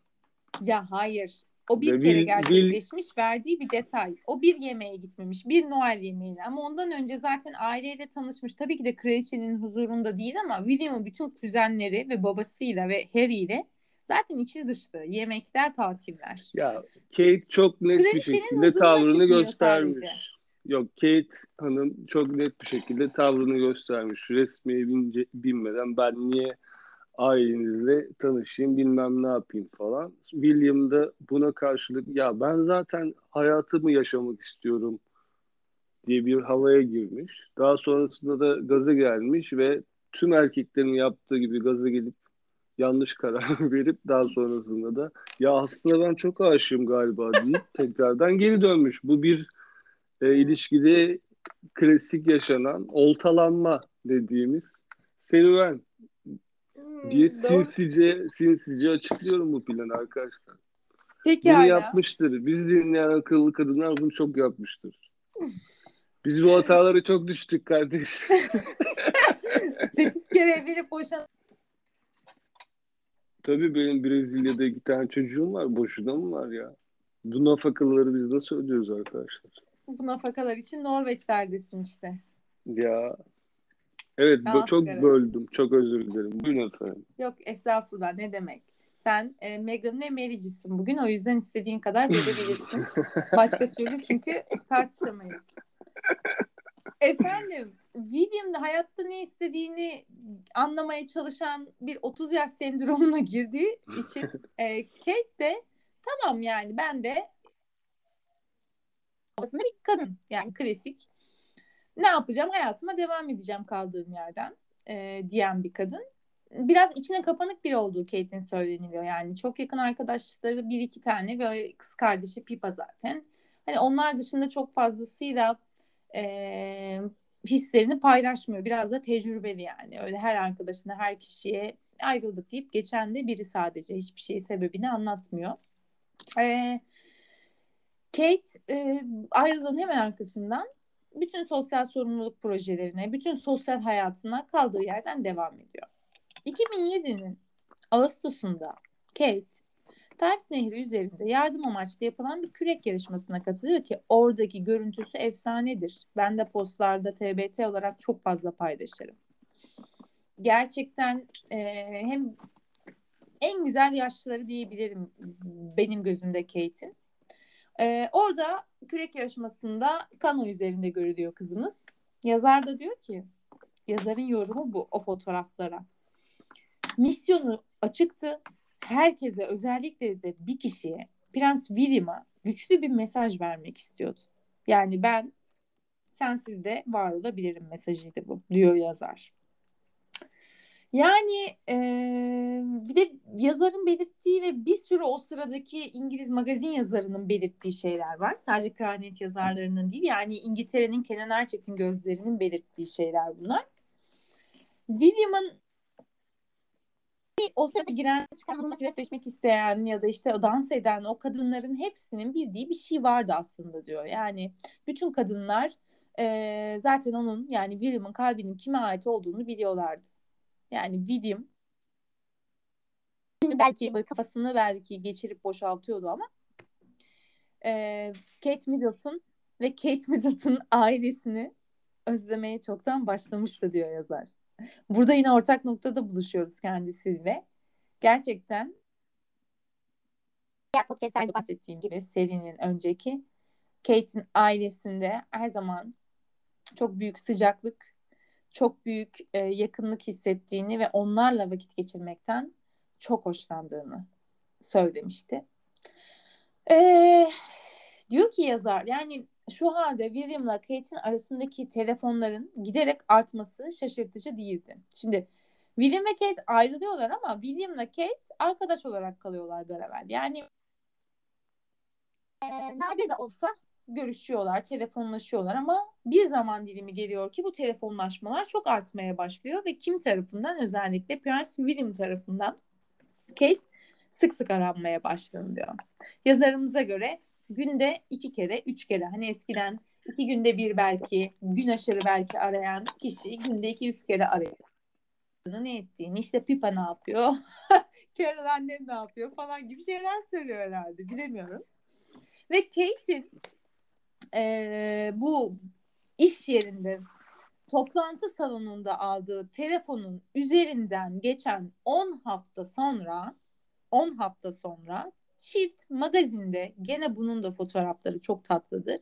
Ya hayır. O bir Ve kere gerçekleşmiş verdiği bir detay. O bir yemeğe gitmemiş. Bir Noel yemeğine. Ama ondan önce zaten aileyle tanışmış. Tabii ki de kraliçenin huzurunda değil ama William'ın bütün kuzenleri ve babasıyla ve Harry ile zaten içi dışlı. Yemekler, tatiller. Ya Kate çok net bir Kraliçenin şekilde huzuruna tavrını göstermiş. sadece. Yok Kate Hanım çok net bir şekilde tavrını göstermiş. Resmiye bince, binmeden ben niye ailenizle tanışayım bilmem ne yapayım falan. William da buna karşılık ya ben zaten hayatımı yaşamak istiyorum diye bir havaya girmiş. Daha sonrasında da gaza gelmiş ve tüm erkeklerin yaptığı gibi gaza gelip yanlış karar verip daha sonrasında da ya aslında ben çok aşığım galiba deyip tekrardan geri dönmüş. Bu bir e, ilişkide klasik yaşanan oltalanma dediğimiz serüven diye Hmm, doğru. sinsice sinsice açıklıyorum bu planı arkadaşlar. Peki Bunu hala. yapmıştır. Biz dinleyen akıllı kadınlar bunu çok yapmıştır. Biz bu hatalara çok düştük kardeş. Sekiz kere evlenip boşan. Tabii benim Brezilya'da iki tane çocuğum var. Boşuna mı var ya? Bu nafakaları biz nasıl ödüyoruz arkadaşlar? Bu nafakalar için Norveçlerdesin işte. Ya evet Ah, çok evet. böldüm. Çok özür dilerim. Buyurun efendim. Yok estağfurullah ne demek. Sen e, Meghan ve Mary'cisin bugün o yüzden istediğin kadar verebilirsin. Başka türlü çünkü tartışamayız. Efendim William da hayatta ne istediğini anlamaya çalışan bir 30 yaş sendromuna girdiği için e, Kate de tamam yani ben de aslında bir kadın yani klasik ne yapacağım hayatıma devam edeceğim kaldığım yerden e, diyen bir kadın. Biraz içine kapanık bir olduğu Kate'in söyleniliyor yani çok yakın arkadaşları bir iki tane ve kız kardeşi Pipa zaten. Hani onlar dışında çok fazlasıyla e, hislerini paylaşmıyor. Biraz da tecrübeli yani. Öyle her arkadaşına, her kişiye ayrıldık deyip geçen de biri sadece hiçbir şeyi sebebini anlatmıyor. E, Kate e, ayrılığın hemen arkasından bütün sosyal sorumluluk projelerine, bütün sosyal hayatına kaldığı yerden devam ediyor. 2007'nin Ağustos'unda Kate Ters Nehri üzerinde yardım amaçlı yapılan bir kürek yarışmasına katılıyor ki oradaki görüntüsü efsanedir. Ben de postlarda TBT olarak çok fazla paylaşırım. Gerçekten e, hem en güzel yaşlıları diyebilirim benim gözümde Kate'in. E, orada kürek yarışmasında kano üzerinde görülüyor kızımız. Yazar da diyor ki, yazarın yorumu bu o fotoğraflara. Misyonu açıktı herkese özellikle de bir kişiye Prens William'a güçlü bir mesaj vermek istiyordu. Yani ben sensiz de var olabilirim mesajıydı bu diyor yazar. Yani e, bir de yazarın belirttiği ve bir sürü o sıradaki İngiliz magazin yazarının belirttiği şeyler var. Sadece kraliyet yazarlarının değil yani İngiltere'nin Kenan Erçetin gözlerinin belirttiği şeyler bunlar. William'ın o sırada giren çıkan bununla flörtleşmek isteyen ya da işte o dans eden o kadınların hepsinin bildiği bir şey vardı aslında diyor. Yani bütün kadınlar e, zaten onun yani William'ın kalbinin kime ait olduğunu biliyorlardı. Yani William belki kafasını belki geçirip boşaltıyordu ama e, Kate Middleton ve Kate Middleton ailesini özlemeye çoktan başlamıştı diyor yazar. Burada yine ortak noktada buluşuyoruz kendisiyle. Gerçekten diğer podcastlerde bahsettiğim gibi serinin önceki Kate'in ailesinde her zaman çok büyük sıcaklık, çok büyük e, yakınlık hissettiğini ve onlarla vakit geçirmekten çok hoşlandığını söylemişti. Ee, diyor ki yazar yani şu halde William'la Kate'in arasındaki telefonların giderek artması şaşırtıcı değildi. Şimdi William ve Kate ayrılıyorlar ama William'la Kate arkadaş olarak kalıyorlar beraber. Yani e, nadir de olsa görüşüyorlar, telefonlaşıyorlar ama bir zaman dilimi geliyor ki bu telefonlaşmalar çok artmaya başlıyor ve kim tarafından özellikle Prens William tarafından Kate sık sık aranmaya başlanıyor. Yazarımıza göre günde iki kere, üç kere hani eskiden iki günde bir belki gün aşırı belki arayan kişi günde iki üç kere arıyor. Ne ettiğini işte Pipa ne yapıyor, Carol annem ne yapıyor falan gibi şeyler söylüyor herhalde bilemiyorum. Ve Kate'in e, bu iş yerinde toplantı salonunda aldığı telefonun üzerinden geçen 10 hafta sonra 10 hafta sonra Çift magazinde gene bunun da fotoğrafları çok tatlıdır.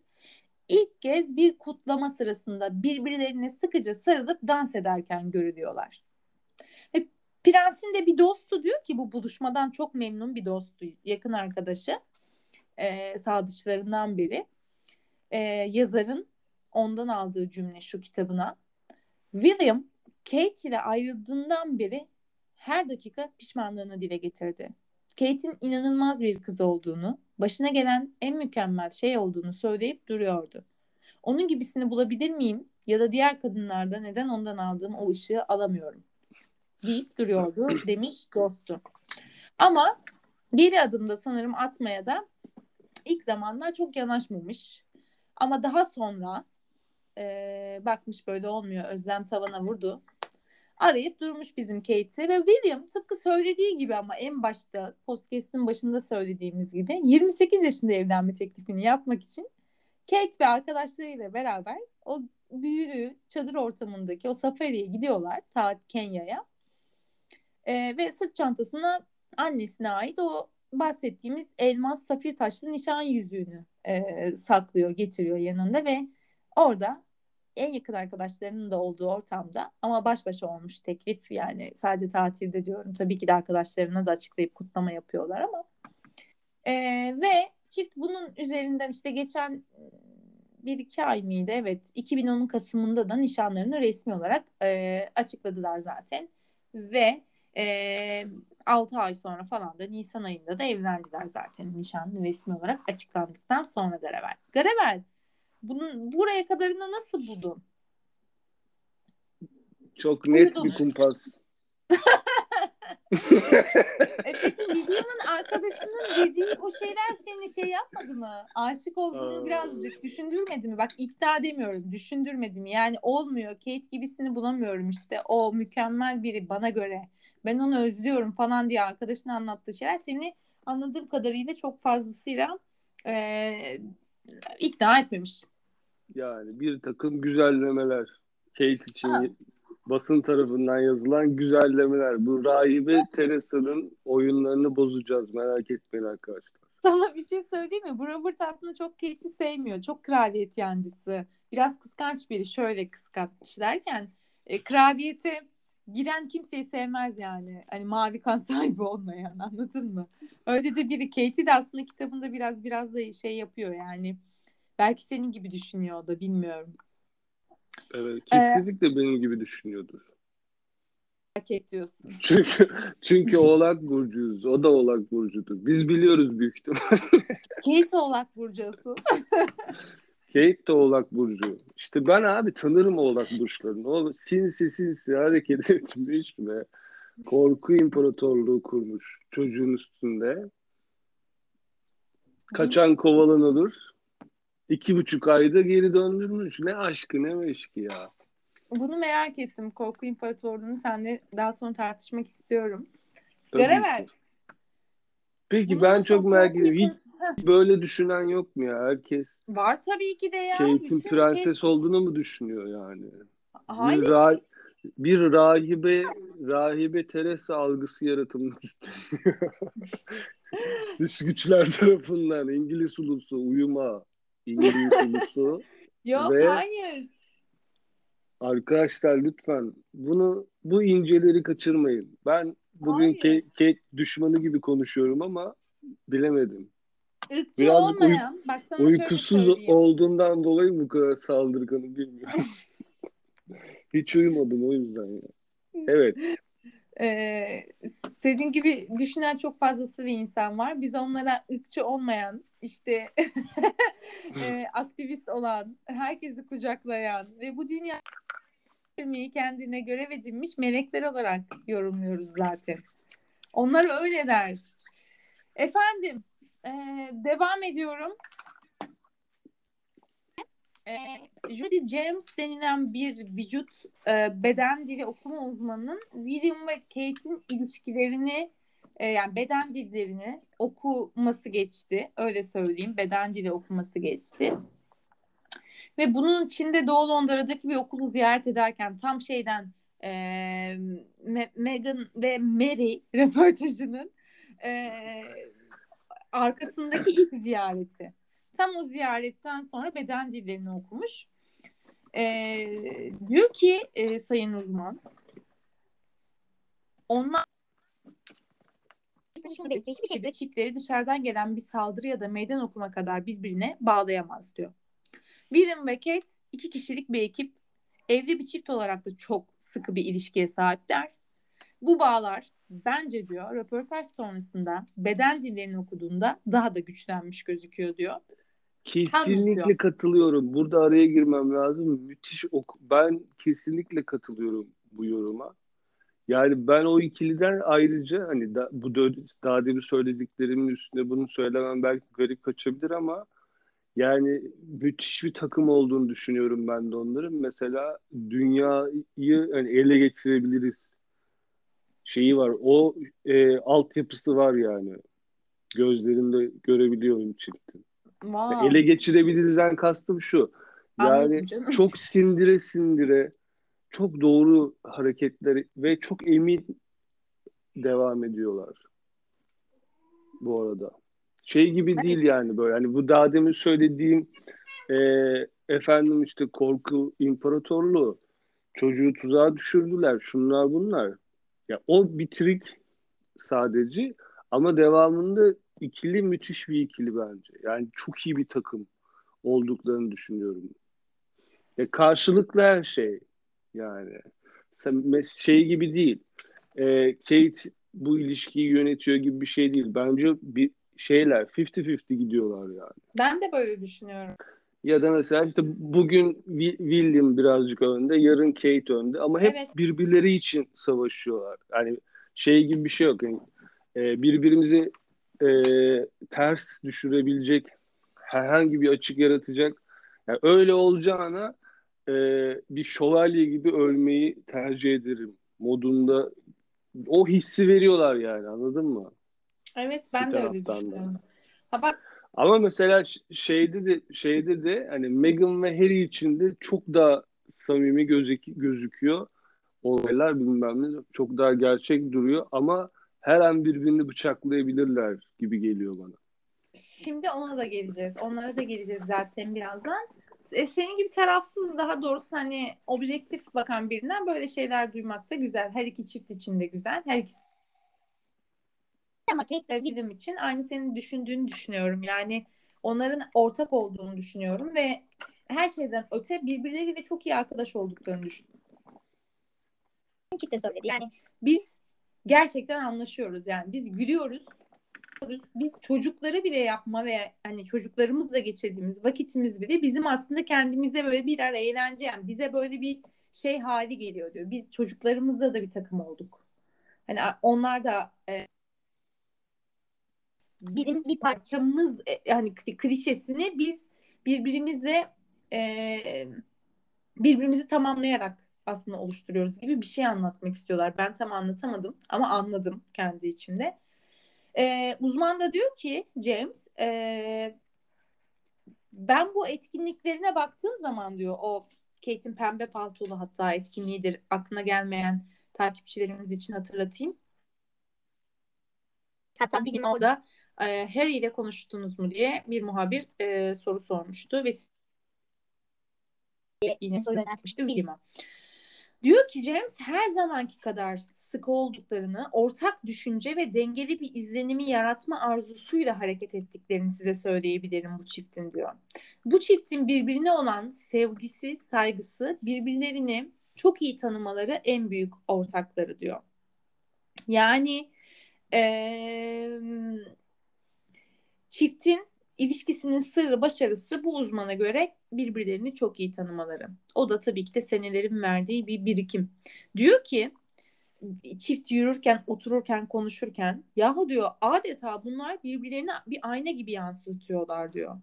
İlk kez bir kutlama sırasında birbirlerine sıkıca sarılıp dans ederken görülüyorlar. Ve Prens'in de bir dostu diyor ki bu buluşmadan çok memnun bir dostu, yakın arkadaşı. E, sadıçlarından biri. E, yazarın ondan aldığı cümle şu kitabına. William Kate ile ayrıldığından beri her dakika pişmanlığını dile getirdi. Kate'in inanılmaz bir kız olduğunu, başına gelen en mükemmel şey olduğunu söyleyip duruyordu. Onun gibisini bulabilir miyim ya da diğer kadınlarda neden ondan aldığım o ışığı alamıyorum deyip duruyordu demiş dostu. Ama geri adımda sanırım atmaya da ilk zamanlar çok yanaşmamış. Ama daha sonra e, bakmış böyle olmuyor özlem tavana vurdu arayıp durmuş bizim Kate'i ve William tıpkı söylediği gibi ama en başta podcast'in başında söylediğimiz gibi 28 yaşında evlenme teklifini yapmak için Kate ve arkadaşlarıyla beraber o büyülü çadır ortamındaki o safariye gidiyorlar ta Kenya'ya. Ee, ve sırt çantasına annesine ait o bahsettiğimiz elmas safir taşlı nişan yüzüğünü e, saklıyor, getiriyor yanında ve orada en yakın arkadaşlarının da olduğu ortamda ama baş başa olmuş teklif yani sadece tatilde diyorum. Tabii ki de arkadaşlarına da açıklayıp kutlama yapıyorlar ama e, ve çift bunun üzerinden işte geçen bir iki ay mıydı? Evet. 2010'un Kasım'ında da nişanlarını resmi olarak e, açıkladılar zaten. Ve e, 6 ay sonra falan da Nisan ayında da evlendiler zaten nişanlı resmi olarak açıklandıktan sonra Garavel. Garavel bunun buraya kadarını nasıl buldun? Çok net Uyudun. bir kumpas. e peki William'ın arkadaşının dediği o şeyler seni şey yapmadı mı? Aşık olduğunu birazcık düşündürmedi mi? Bak ikna demiyorum. Düşündürmedi mi? Yani olmuyor. Kate gibisini bulamıyorum işte. O mükemmel biri bana göre. Ben onu özlüyorum falan diye arkadaşın anlattığı şeyler seni anladığım kadarıyla çok fazlasıyla e, ikna etmemiş. Yani bir takım güzellemeler. Kate için ha basın tarafından yazılan güzellemeler. Bu rahibe Teresa'nın oyunlarını bozacağız. Merak etmeyin arkadaşlar. Sana bir şey söyleyeyim mi? Bu Robert aslında çok Kate'i sevmiyor. Çok kraliyet yancısı. Biraz kıskanç biri. Şöyle kıskanç derken e, kraliyete giren kimseyi sevmez yani. Hani mavi kan sahibi olmayan anladın mı? Öyle de biri. Kate'i de aslında kitabında biraz biraz da şey yapıyor yani. Belki senin gibi düşünüyor da bilmiyorum. Evet, kesinlikle ee, benim gibi düşünüyordur. Erkek diyorsun. Çünkü çünkü Oğlak burcuyuz. O da Oğlak burcudur. Biz biliyoruz büyük ihtimalle. Kate Oğlak burcusu. Kate de Oğlak burcu. İşte ben abi tanırım Oğlak burçlarını. O sinsi sinsi hareket etmiş ve korku imparatorluğu kurmuş çocuğun üstünde. Kaçan kovalanılır. İki buçuk ayda geri döndürmüş. Ne aşkı ne meşki ya. Bunu merak ettim. Korku İmparatorluğu'nu seninle daha sonra tartışmak istiyorum. Garavel. Peki Bunu ben çok merak ediyorum. Hiç böyle düşünen yok mu ya? Herkes Var tabii ki de ya. Kate'in prenses Kate... olduğunu mu düşünüyor yani? Hayır. Bir, ra- bir rahibe rahibe Teresa algısı yaratılmak isteniyor. Dış güçler tarafından İngiliz ulusu uyuma İngiliz ulusu. Yok ve hayır. Arkadaşlar lütfen bunu bu inceleri kaçırmayın. Ben bugün Kate, Kate düşmanı gibi konuşuyorum ama bilemedim. Irkçı Biraz olmayan, uy- bak sana uykusuz olduğundan dolayı bu kadar saldırganı bilmiyorum. Hiç uyumadım o yüzden ya. Evet. Ee, senin gibi düşünen çok fazlası bir insan var. Biz onlara ırkçı olmayan, işte e, aktivist olan, herkesi kucaklayan ve bu dünya kendine görev edinmiş melekler olarak yorumluyoruz zaten. Onlar öyle der. Efendim, e, devam ediyorum. E, Judy James denilen bir vücut e, beden dili okuma uzmanının William ve Kate'in ilişkilerini e, yani beden dillerini okuması geçti. Öyle söyleyeyim. Beden dili okuması geçti. Ve bunun içinde Doğu Londra'daki bir okulu ziyaret ederken tam şeyden e, Meghan ve Mary röportajının e, arkasındaki ilk ziyareti. Tam o ziyaretten sonra beden dillerini okumuş. E, diyor ki e, sayın uzman onlar şunu belirtiyor. Hiçbir şekilde çiftleri dışarıdan gelen bir saldırı ya da meydan okuma kadar birbirine bağlayamaz diyor. William ve Kate iki kişilik bir ekip evli bir çift olarak da çok sıkı bir ilişkiye sahipler. Bu bağlar bence diyor röportaj sonrasında beden dillerini okuduğunda daha da güçlenmiş gözüküyor diyor. Kesinlikle Anlatıyor. katılıyorum. Burada araya girmem lazım. Müthiş ok ben kesinlikle katılıyorum bu yoruma. Yani ben o ikiliden ayrıca hani da, bu daha demin söylediklerimin üstüne bunu söylemem belki garip kaçabilir ama yani müthiş bir takım olduğunu düşünüyorum ben de onların. Mesela dünyayı hani ele geçirebiliriz şeyi var. O e, altyapısı var yani. Gözlerinde görebiliyorum çiftin. Wow. Ele geçirebilirizden kastım şu. Yani çok sindire sindire çok doğru hareketleri ve çok emin devam ediyorlar. Bu arada. Şey gibi evet. değil yani böyle. Hani bu daha demin söylediğim e, efendim işte korku imparatorluğu çocuğu tuzağa düşürdüler şunlar bunlar. Ya o bitirik sadece ama devamında ikili müthiş bir ikili bence. Yani çok iyi bir takım olduklarını düşünüyorum. Ya karşılıklı her şey yani. Şey gibi değil. E, Kate bu ilişkiyi yönetiyor gibi bir şey değil. Bence bir şeyler 50-50 gidiyorlar yani. Ben de böyle düşünüyorum. Ya da mesela işte bugün William birazcık önde, yarın Kate önde ama hep evet. birbirleri için savaşıyorlar. Yani şey gibi bir şey yok. Yani, e, birbirimizi e, ters düşürebilecek herhangi bir açık yaratacak. Yani öyle olacağına e, bir şövalye gibi ölmeyi tercih ederim modunda o hissi veriyorlar yani anladın mı? Evet ben bir de öyle düşünüyorum. Ha bak ama mesela şeyde de şeyde de hani Meghan ve Harry için de çok daha samimi gözük gözüküyor. Olaylar bilmem ne çok daha gerçek duruyor ama her an birbirini bıçaklayabilirler gibi geliyor bana. Şimdi ona da geleceğiz. Onlara da geleceğiz zaten birazdan. E, senin gibi tarafsız daha doğrusu hani objektif bakan birinden böyle şeyler duymak da güzel. Her iki çift için de güzel. Her ikisi ama William için aynı senin düşündüğünü düşünüyorum. Yani onların ortak olduğunu düşünüyorum ve her şeyden öte birbirleriyle çok iyi arkadaş olduklarını düşünüyorum. Çift de söyledi. Yani biz gerçekten anlaşıyoruz. Yani biz gülüyoruz. Biz çocukları bile yapma ve hani çocuklarımızla geçirdiğimiz vakitimiz bile bizim aslında kendimize böyle birer eğlence yani bize böyle bir şey hali geliyor diyor. Biz çocuklarımızla da bir takım olduk. Hani onlar da e, bizim bir parçamız e, yani klişesini biz birbirimizle e, birbirimizi tamamlayarak aslında oluşturuyoruz gibi bir şey anlatmak istiyorlar. Ben tam anlatamadım ama anladım kendi içimde. E, uzman da diyor ki James e, ben bu etkinliklerine baktığım zaman diyor o Kate'in pembe paltolu hatta etkinliğidir aklına gelmeyen takipçilerimiz için hatırlatayım. Hatta bir gün orada e, Harry ile konuştunuz mu diye bir muhabir e, soru sormuştu ve yine soru yöneltmişti William'a. Diyor ki James her zamanki kadar sık olduklarını, ortak düşünce ve dengeli bir izlenimi yaratma arzusuyla hareket ettiklerini size söyleyebilirim bu çiftin diyor. Bu çiftin birbirine olan sevgisi, saygısı, birbirlerini çok iyi tanımaları en büyük ortakları diyor. Yani ee, Çiftin ilişkisinin sırrı başarısı bu uzmana göre birbirlerini çok iyi tanımaları. O da tabii ki de senelerin verdiği bir birikim. Diyor ki çift yürürken, otururken, konuşurken yahu diyor adeta bunlar birbirlerini bir ayna gibi yansıtıyorlar diyor.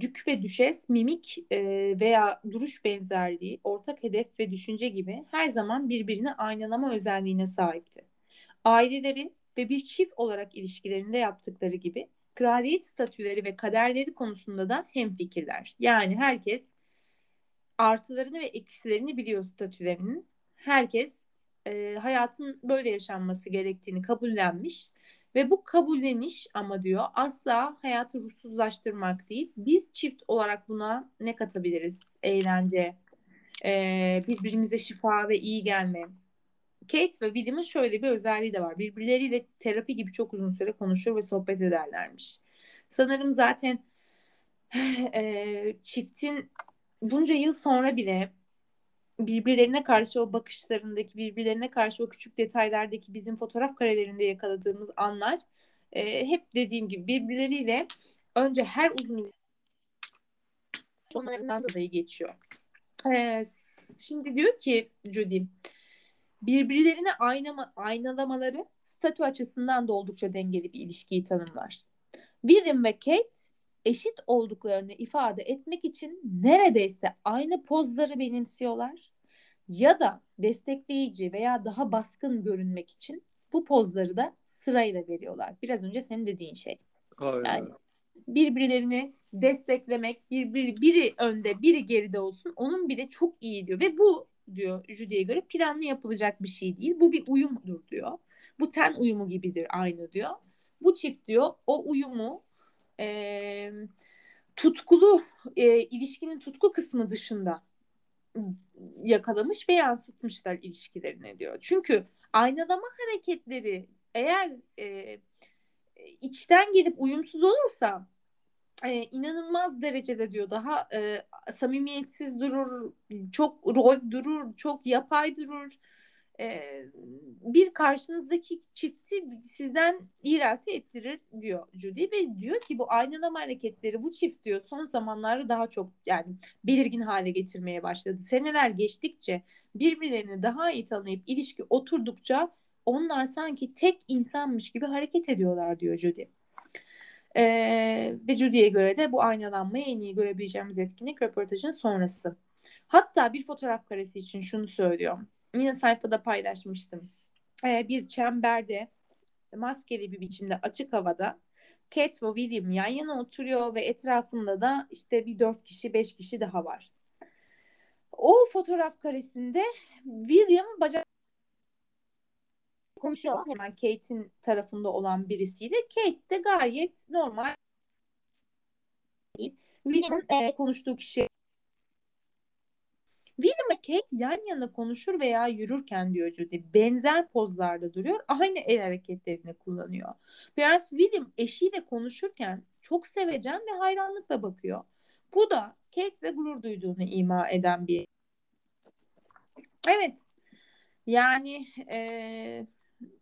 Dük ve düşes, mimik e, veya duruş benzerliği, ortak hedef ve düşünce gibi her zaman birbirini aynalama özelliğine sahipti. Aileleri ve bir çift olarak ilişkilerinde yaptıkları gibi kraliyet statüleri ve kaderleri konusunda da hemfikirler. Yani herkes artılarını ve eksilerini biliyor statülerinin. Herkes e, hayatın böyle yaşanması gerektiğini kabullenmiş ve bu kabulleniş ama diyor asla hayatı ruhsuzlaştırmak değil. Biz çift olarak buna ne katabiliriz? Eğlence, e, birbirimize şifa ve iyi gelme, Kate ve William'ın şöyle bir özelliği de var. Birbirleriyle terapi gibi çok uzun süre konuşur ve sohbet ederlermiş. Sanırım zaten e, çiftin bunca yıl sonra bile birbirlerine karşı o bakışlarındaki, birbirlerine karşı o küçük detaylardaki bizim fotoğraf karelerinde yakaladığımız anlar e, hep dediğim gibi birbirleriyle önce her uzun olmalarından dolayı geçiyor. E, şimdi diyor ki Judy birbirlerini aynama, aynalamaları statü açısından da oldukça dengeli bir ilişkiyi tanımlar. William ve Kate eşit olduklarını ifade etmek için neredeyse aynı pozları benimsiyorlar ya da destekleyici veya daha baskın görünmek için bu pozları da sırayla veriyorlar. Biraz önce senin dediğin şey. Aynen. Yani birbirlerini desteklemek, bir, bir, biri önde, biri geride olsun. Onun bile çok iyi diyor ve bu diyor Judy'ye göre planlı yapılacak bir şey değil. Bu bir uyumdur diyor. Bu ten uyumu gibidir aynı diyor. Bu çift diyor o uyumu e, tutkulu e, ilişkinin tutku kısmı dışında yakalamış ve yansıtmışlar ilişkilerine diyor. Çünkü aynalama hareketleri eğer e, içten gelip uyumsuz olursa e, inanılmaz derecede diyor daha e, samimiyetsiz durur, çok rol durur, çok yapay durur. E, bir karşınızdaki çifti sizden iğrelti ettirir diyor Judy ve diyor ki bu aynalama hareketleri bu çift diyor son zamanlarda daha çok yani belirgin hale getirmeye başladı. Seneler geçtikçe birbirlerini daha iyi tanıyıp ilişki oturdukça onlar sanki tek insanmış gibi hareket ediyorlar diyor Judy. Ee, ve Judy'ye göre de bu aynalanmayı en iyi görebileceğimiz etkinlik röportajın sonrası. Hatta bir fotoğraf karesi için şunu söylüyor. Yine sayfada paylaşmıştım. Ee, bir çemberde maskeli bir biçimde açık havada Kate ve William yan yana oturuyor ve etrafında da işte bir dört kişi beş kişi daha var. O fotoğraf karesinde William bacak konuşuyor hemen Kate'in tarafında olan birisiyle. Kate de gayet normal William'ın e, konuştuğu kişi William ve Kate yan yana konuşur veya yürürken diyor Judy benzer pozlarda duruyor. Aynı el hareketlerini kullanıyor. Prens William eşiyle konuşurken çok sevecen ve hayranlıkla bakıyor. Bu da Kate ve gurur duyduğunu ima eden bir Evet. Yani e,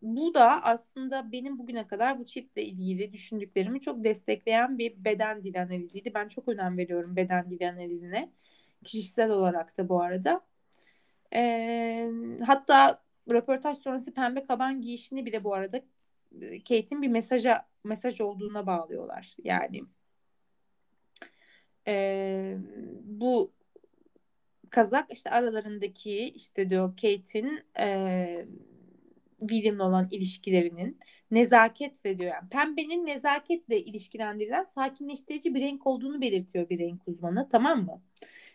bu da aslında benim bugüne kadar bu çiftle ilgili düşündüklerimi çok destekleyen bir beden dili analiziydi. Ben çok önem veriyorum beden dili analizine. Kişisel olarak da bu arada. Ee, hatta röportaj sonrası pembe kaban giyişini bile bu arada Kate'in bir mesaja mesaj olduğuna bağlıyorlar. Yani e, bu kazak işte aralarındaki işte diyor Kate'in e, William'la olan ilişkilerinin nezaket ve diyor yani pembenin nezaketle ilişkilendirilen sakinleştirici bir renk olduğunu belirtiyor bir renk uzmanı tamam mı?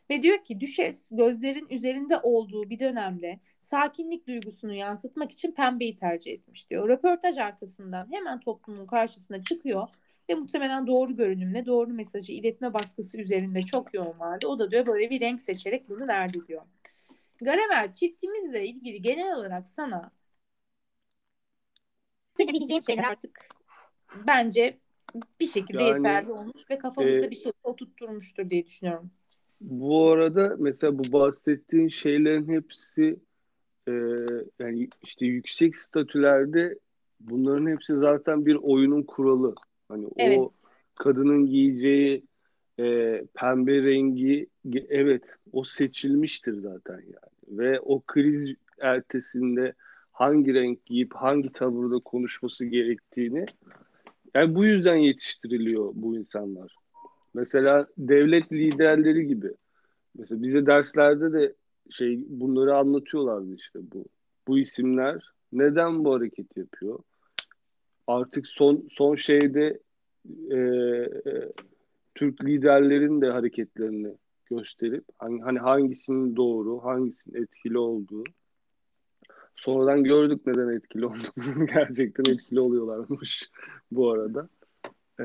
Ve diyor ki düşes gözlerin üzerinde olduğu bir dönemde sakinlik duygusunu yansıtmak için pembeyi tercih etmiş diyor. Röportaj arkasından hemen toplumun karşısına çıkıyor ve muhtemelen doğru görünümle doğru mesajı iletme baskısı üzerinde çok yoğun vardı. O da diyor böyle bir renk seçerek bunu verdi diyor. Garever çiftimizle ilgili genel olarak sana söyleyebileceğim şeyler artık bence bir şekilde yani, yeterli olmuş ve kafamızda e, bir şey oturtturmuştur diye düşünüyorum. Bu arada mesela bu bahsettiğin şeylerin hepsi e, yani işte yüksek statülerde bunların hepsi zaten bir oyunun kuralı. Hani evet. o kadının giyeceği e, pembe rengi evet o seçilmiştir zaten yani. Ve o kriz ertesinde hangi renk giyip hangi tavırda konuşması gerektiğini yani bu yüzden yetiştiriliyor bu insanlar. Mesela devlet liderleri gibi. Mesela bize derslerde de şey bunları anlatıyorlardı işte bu. Bu isimler neden bu hareket yapıyor? Artık son son şeyde e, e, Türk liderlerin de hareketlerini gösterip hani, hani hangisinin doğru, hangisinin etkili olduğu Sonradan gördük neden etkili olduklarını. Gerçekten etkili oluyorlarmış bu arada. Ee,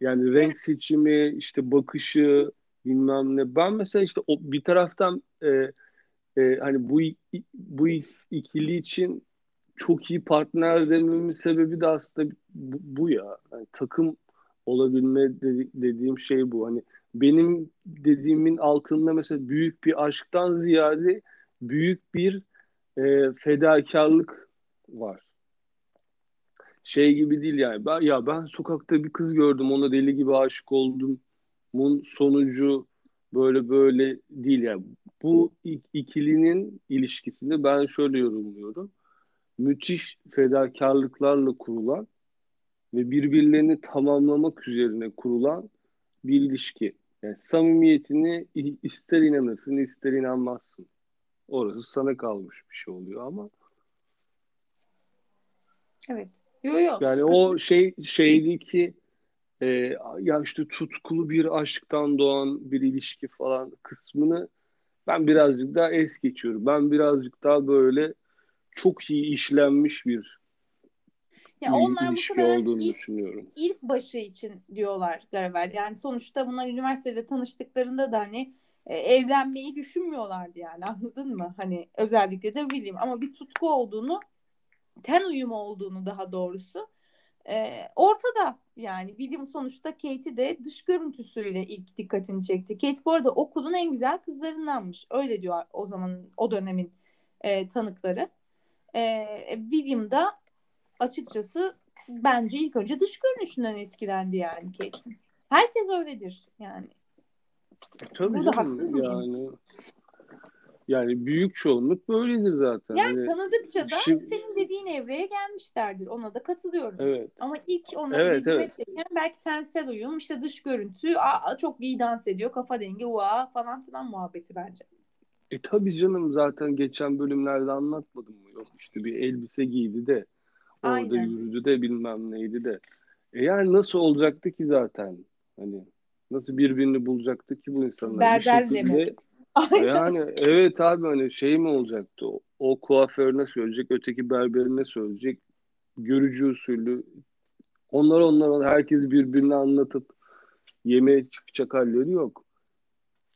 yani renk seçimi, işte bakışı, bilmem ne. Ben mesela işte o, bir taraftan e, e, hani bu bu ikili için çok iyi partner dememin sebebi de aslında bu, bu ya. Yani takım olabilme dedi, dediğim şey bu. Hani benim dediğimin altında mesela büyük bir aşktan ziyade büyük bir e, fedakarlık var. Şey gibi değil yani. Ben, ya ben sokakta bir kız gördüm ona deli gibi aşık oldum. Bunun sonucu böyle böyle değil yani. Bu ikilinin ilişkisini ben şöyle yorumluyorum. Müthiş fedakarlıklarla kurulan ve birbirlerini tamamlamak üzerine kurulan bir ilişki. Yani samimiyetini ister inanırsın ister inanmazsın. Orası sana kalmış bir şey oluyor ama. Evet. Yo yo. Yani o şey şeydeki e, ya işte tutkulu bir aşktan doğan bir ilişki falan kısmını ben birazcık daha es geçiyorum. Ben birazcık daha böyle çok iyi işlenmiş bir Yani bir onlar muhtemelen ilk, düşünüyorum. ilk başı için diyorlar Garavel. Yani sonuçta bunlar üniversitede tanıştıklarında da hani e, evlenmeyi düşünmüyorlardı yani anladın mı? Hani özellikle de William ama bir tutku olduğunu ten uyumu olduğunu daha doğrusu e, ortada yani William sonuçta Kate'i de dış görüntüsüyle ilk dikkatini çekti. Kate bu arada okulun en güzel kızlarındanmış. Öyle diyor o zaman o dönemin e, tanıkları. E, William da açıkçası bence ilk önce dış görünüşünden etkilendi yani Kate'in. Herkes öyledir yani. E, tabii Burada canım, haksız mıyım? yani yani büyük çoğunluk böyledir zaten. Yani Hani, tanıdıkça da şimdi- senin dediğin evreye gelmişlerdir. Ona da katılıyorum. evet. Ama ilk onları Evet, birbirine evet. çeken belki tensel uyum, işte dış görüntü, aa, çok iyi dans ediyor, kafa dengi, ua falan filan muhabbeti bence. E tabii canım zaten geçen bölümlerde anlatmadım mı? Yok işte bir elbise giydi de orada Aynen. yürüdü de bilmem neydi de. E yani nasıl olacaktı ki zaten? Hani nasıl birbirini bulacaktı ki bu insanlar? Bir Berberle mi? şekilde yani evet abi hani şey mi olacaktı? O, o kuaförüne söyleyecek, öteki berberine söyleyecek. Görücü usulü. Onlar onlar herkes birbirine anlatıp yemeğe çıkacak halleri yok.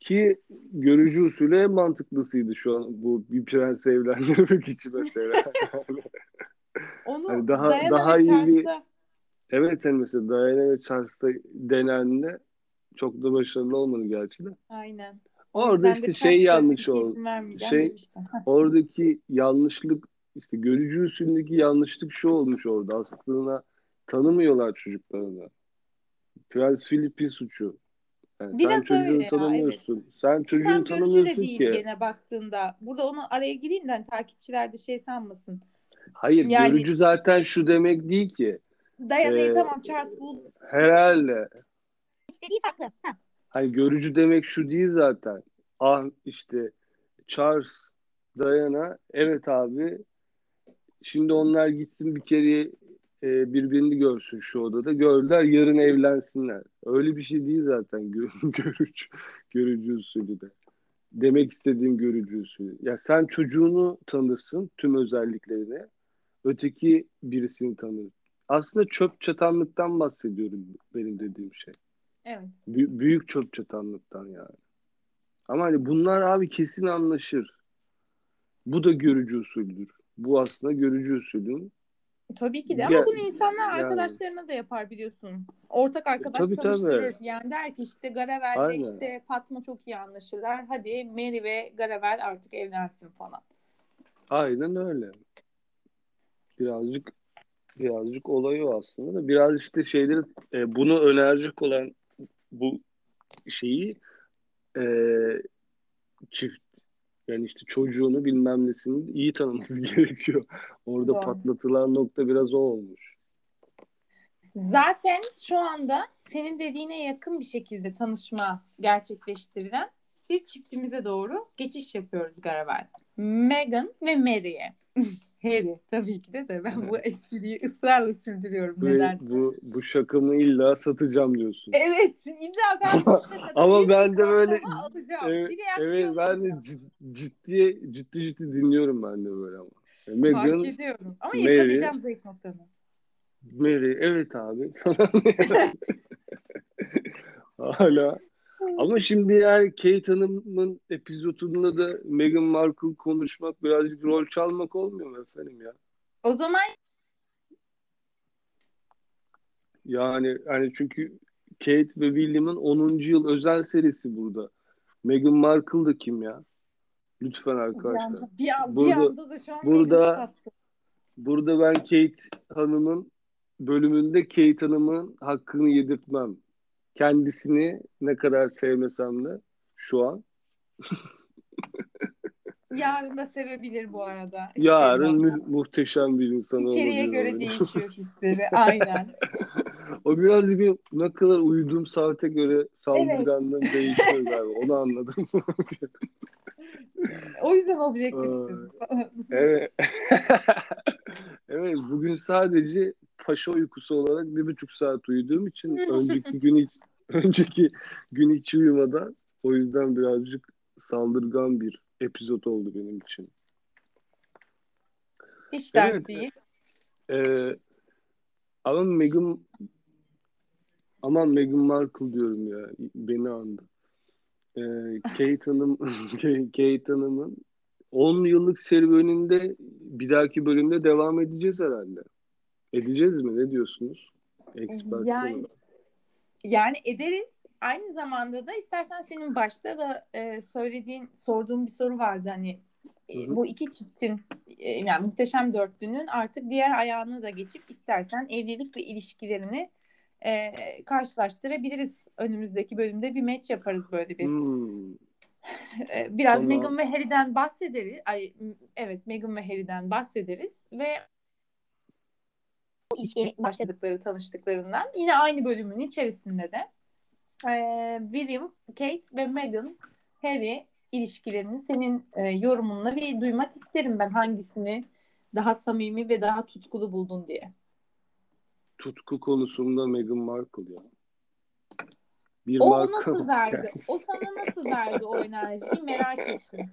Ki görücü usulü en mantıklısıydı şu an bu bir prensi evlendirmek için mesela. Onu Hani daha- Diana daha iyi bir- evet hani mesela Diana ve Charles'ta denendi. Çok da başarılı olmadı gerçi de. aynen. Orada de işte şey yanlış şey oldu. Şey-. Oradaki yanlışlık işte görücü usulündeki yanlışlık şu olmuş orada. Aslında tanımıyorlar çocuklarını. Prens Philip'in suçu. Yani Biraz sen öyle çocuğunu ya, tanımıyorsun. Sen çocuğunu tam de tanımıyorsun değil ki. gene baktığında. Burada onu araya gireyim de hani takipçiler de şey sanmasın. Hayır, Yani- görücü zaten şu demek değil ki. Diana'yı Ee, tamam Charles buldu. Herhalde. İstediği farklı. Ha. Hani görücü demek şu değil zaten. Ah işte Charles, Diana, evet abi. Şimdi onlar gitsin bir kere e, birbirini görsün şu odada. Gördüler yarın evlensinler. Öyle bir şey değil zaten gö- görücü, görücü usulü de. Demek istediğim görücü usulü. Ya sen çocuğunu tanırsın tüm özelliklerini. Öteki birisini tanır. Aslında çöp çatanlıktan bahsediyorum benim dediğim şey. Evet. Bü- büyük çöp çatanlıktan yani. Ama hani bunlar abi kesin anlaşır. Bu da görücü usuldür. Bu aslında görücü usulün. Tabii ki de Ya- ama bunu insanlar yani- arkadaşlarına da yapar biliyorsun. Ortak arkadaş Tabii, tabii. tanıştırır. Yani der ki işte Garavel'le Aynen. işte Fatma çok iyi anlaşırlar. Hadi Mary ve Garavel artık evlensin falan. Aynen öyle. Birazcık birazcık olay o aslında da biraz işte şeyleri e, bunu önerecek olan bu şeyi e, çift yani işte çocuğunu bilmem nesini iyi tanıması gerekiyor. Orada Doğru. patlatılan nokta biraz o olmuş. Zaten şu anda senin dediğine yakın bir şekilde tanışma gerçekleştirilen bir çiftimize doğru geçiş yapıyoruz Garavel. Meghan ve Mary'e. Harry tabii ki de de ben bu espriyi ısrarla sürdürüyorum Bu, nedense. bu, bu şakamı illa satacağım diyorsun. Evet illa ben bu şakada Ama ben de böyle- alacağım. Evet, evet ben de ciddi ciddi ciddi dinliyorum ben de böyle ama. E, Fark Meghan, ediyorum. Ama Mary- yakalayacağım zayıf noktanı. Mary, evet abi. Hala. Ama şimdi yani Kate Hanım'ın epizodunda da Meghan Markle konuşmak birazcık rol çalmak olmuyor mu efendim ya? O zaman Yani hani çünkü Kate ve William'ın 10. yıl özel serisi burada. Meghan Markle da kim ya? Lütfen bir arkadaşlar. anda, bir, an, bir Burada- anda da şu an burada-. Burada ben Kate Hanım'ın bölümünde Kate Hanım'ın hakkını yedirtmem. Kendisini ne kadar sevmesem de şu an. Yarın da sevebilir bu arada. Hiç Yarın mu- muhteşem bir insan İçeriye olabilir göre orada. değişiyor hisleri. Aynen. o birazcık bir ne kadar uyuduğum saate göre saldırganlığım değişiyor galiba. Onu anladım. O yüzden objektifsin. evet. evet bugün sadece paşa uykusu olarak bir buçuk saat uyuduğum için önceki gün hiç, önceki gün hiç uyumadan o yüzden birazcık saldırgan bir epizod oldu benim için. Hiç dert Evet. değil. Ee, Ama Meghan aman Meghan Markle diyorum ya. Beni andı. Ee, Kate Hanım Kate Hanım'ın 10 yıllık serüveninde bir dahaki bölümde devam edeceğiz herhalde. Edeceğiz mi? Ne diyorsunuz? Expert Yani olarak. yani ederiz. Aynı zamanda da istersen senin başta da e, söylediğin, sorduğun bir soru vardı hani e, Hı hı. bu iki çiftin e, yani muhteşem dörtlünün artık diğer ayağına da geçip istersen evlilik ve ilişkilerini e, karşılaştırabiliriz. Önümüzdeki bölümde bir match yaparız böyle bir. Hmm. E, biraz Tamam. Meghan ve Harry'den bahsederiz. Ay evet Meghan ve Harry'den bahsederiz ve ilişkiye başladıkları tanıştıklarından yine aynı bölümün içerisinde de e, William, Kate ve Meghan, Harry ilişkilerini senin e, yorumunla bir duymak isterim ben hangisini daha samimi ve daha tutkulu buldun diye. Tutku konusunda Meghan Markle ya. Bir O marka nasıl verdi? O sana nasıl verdi o enerjiyi merak ettim.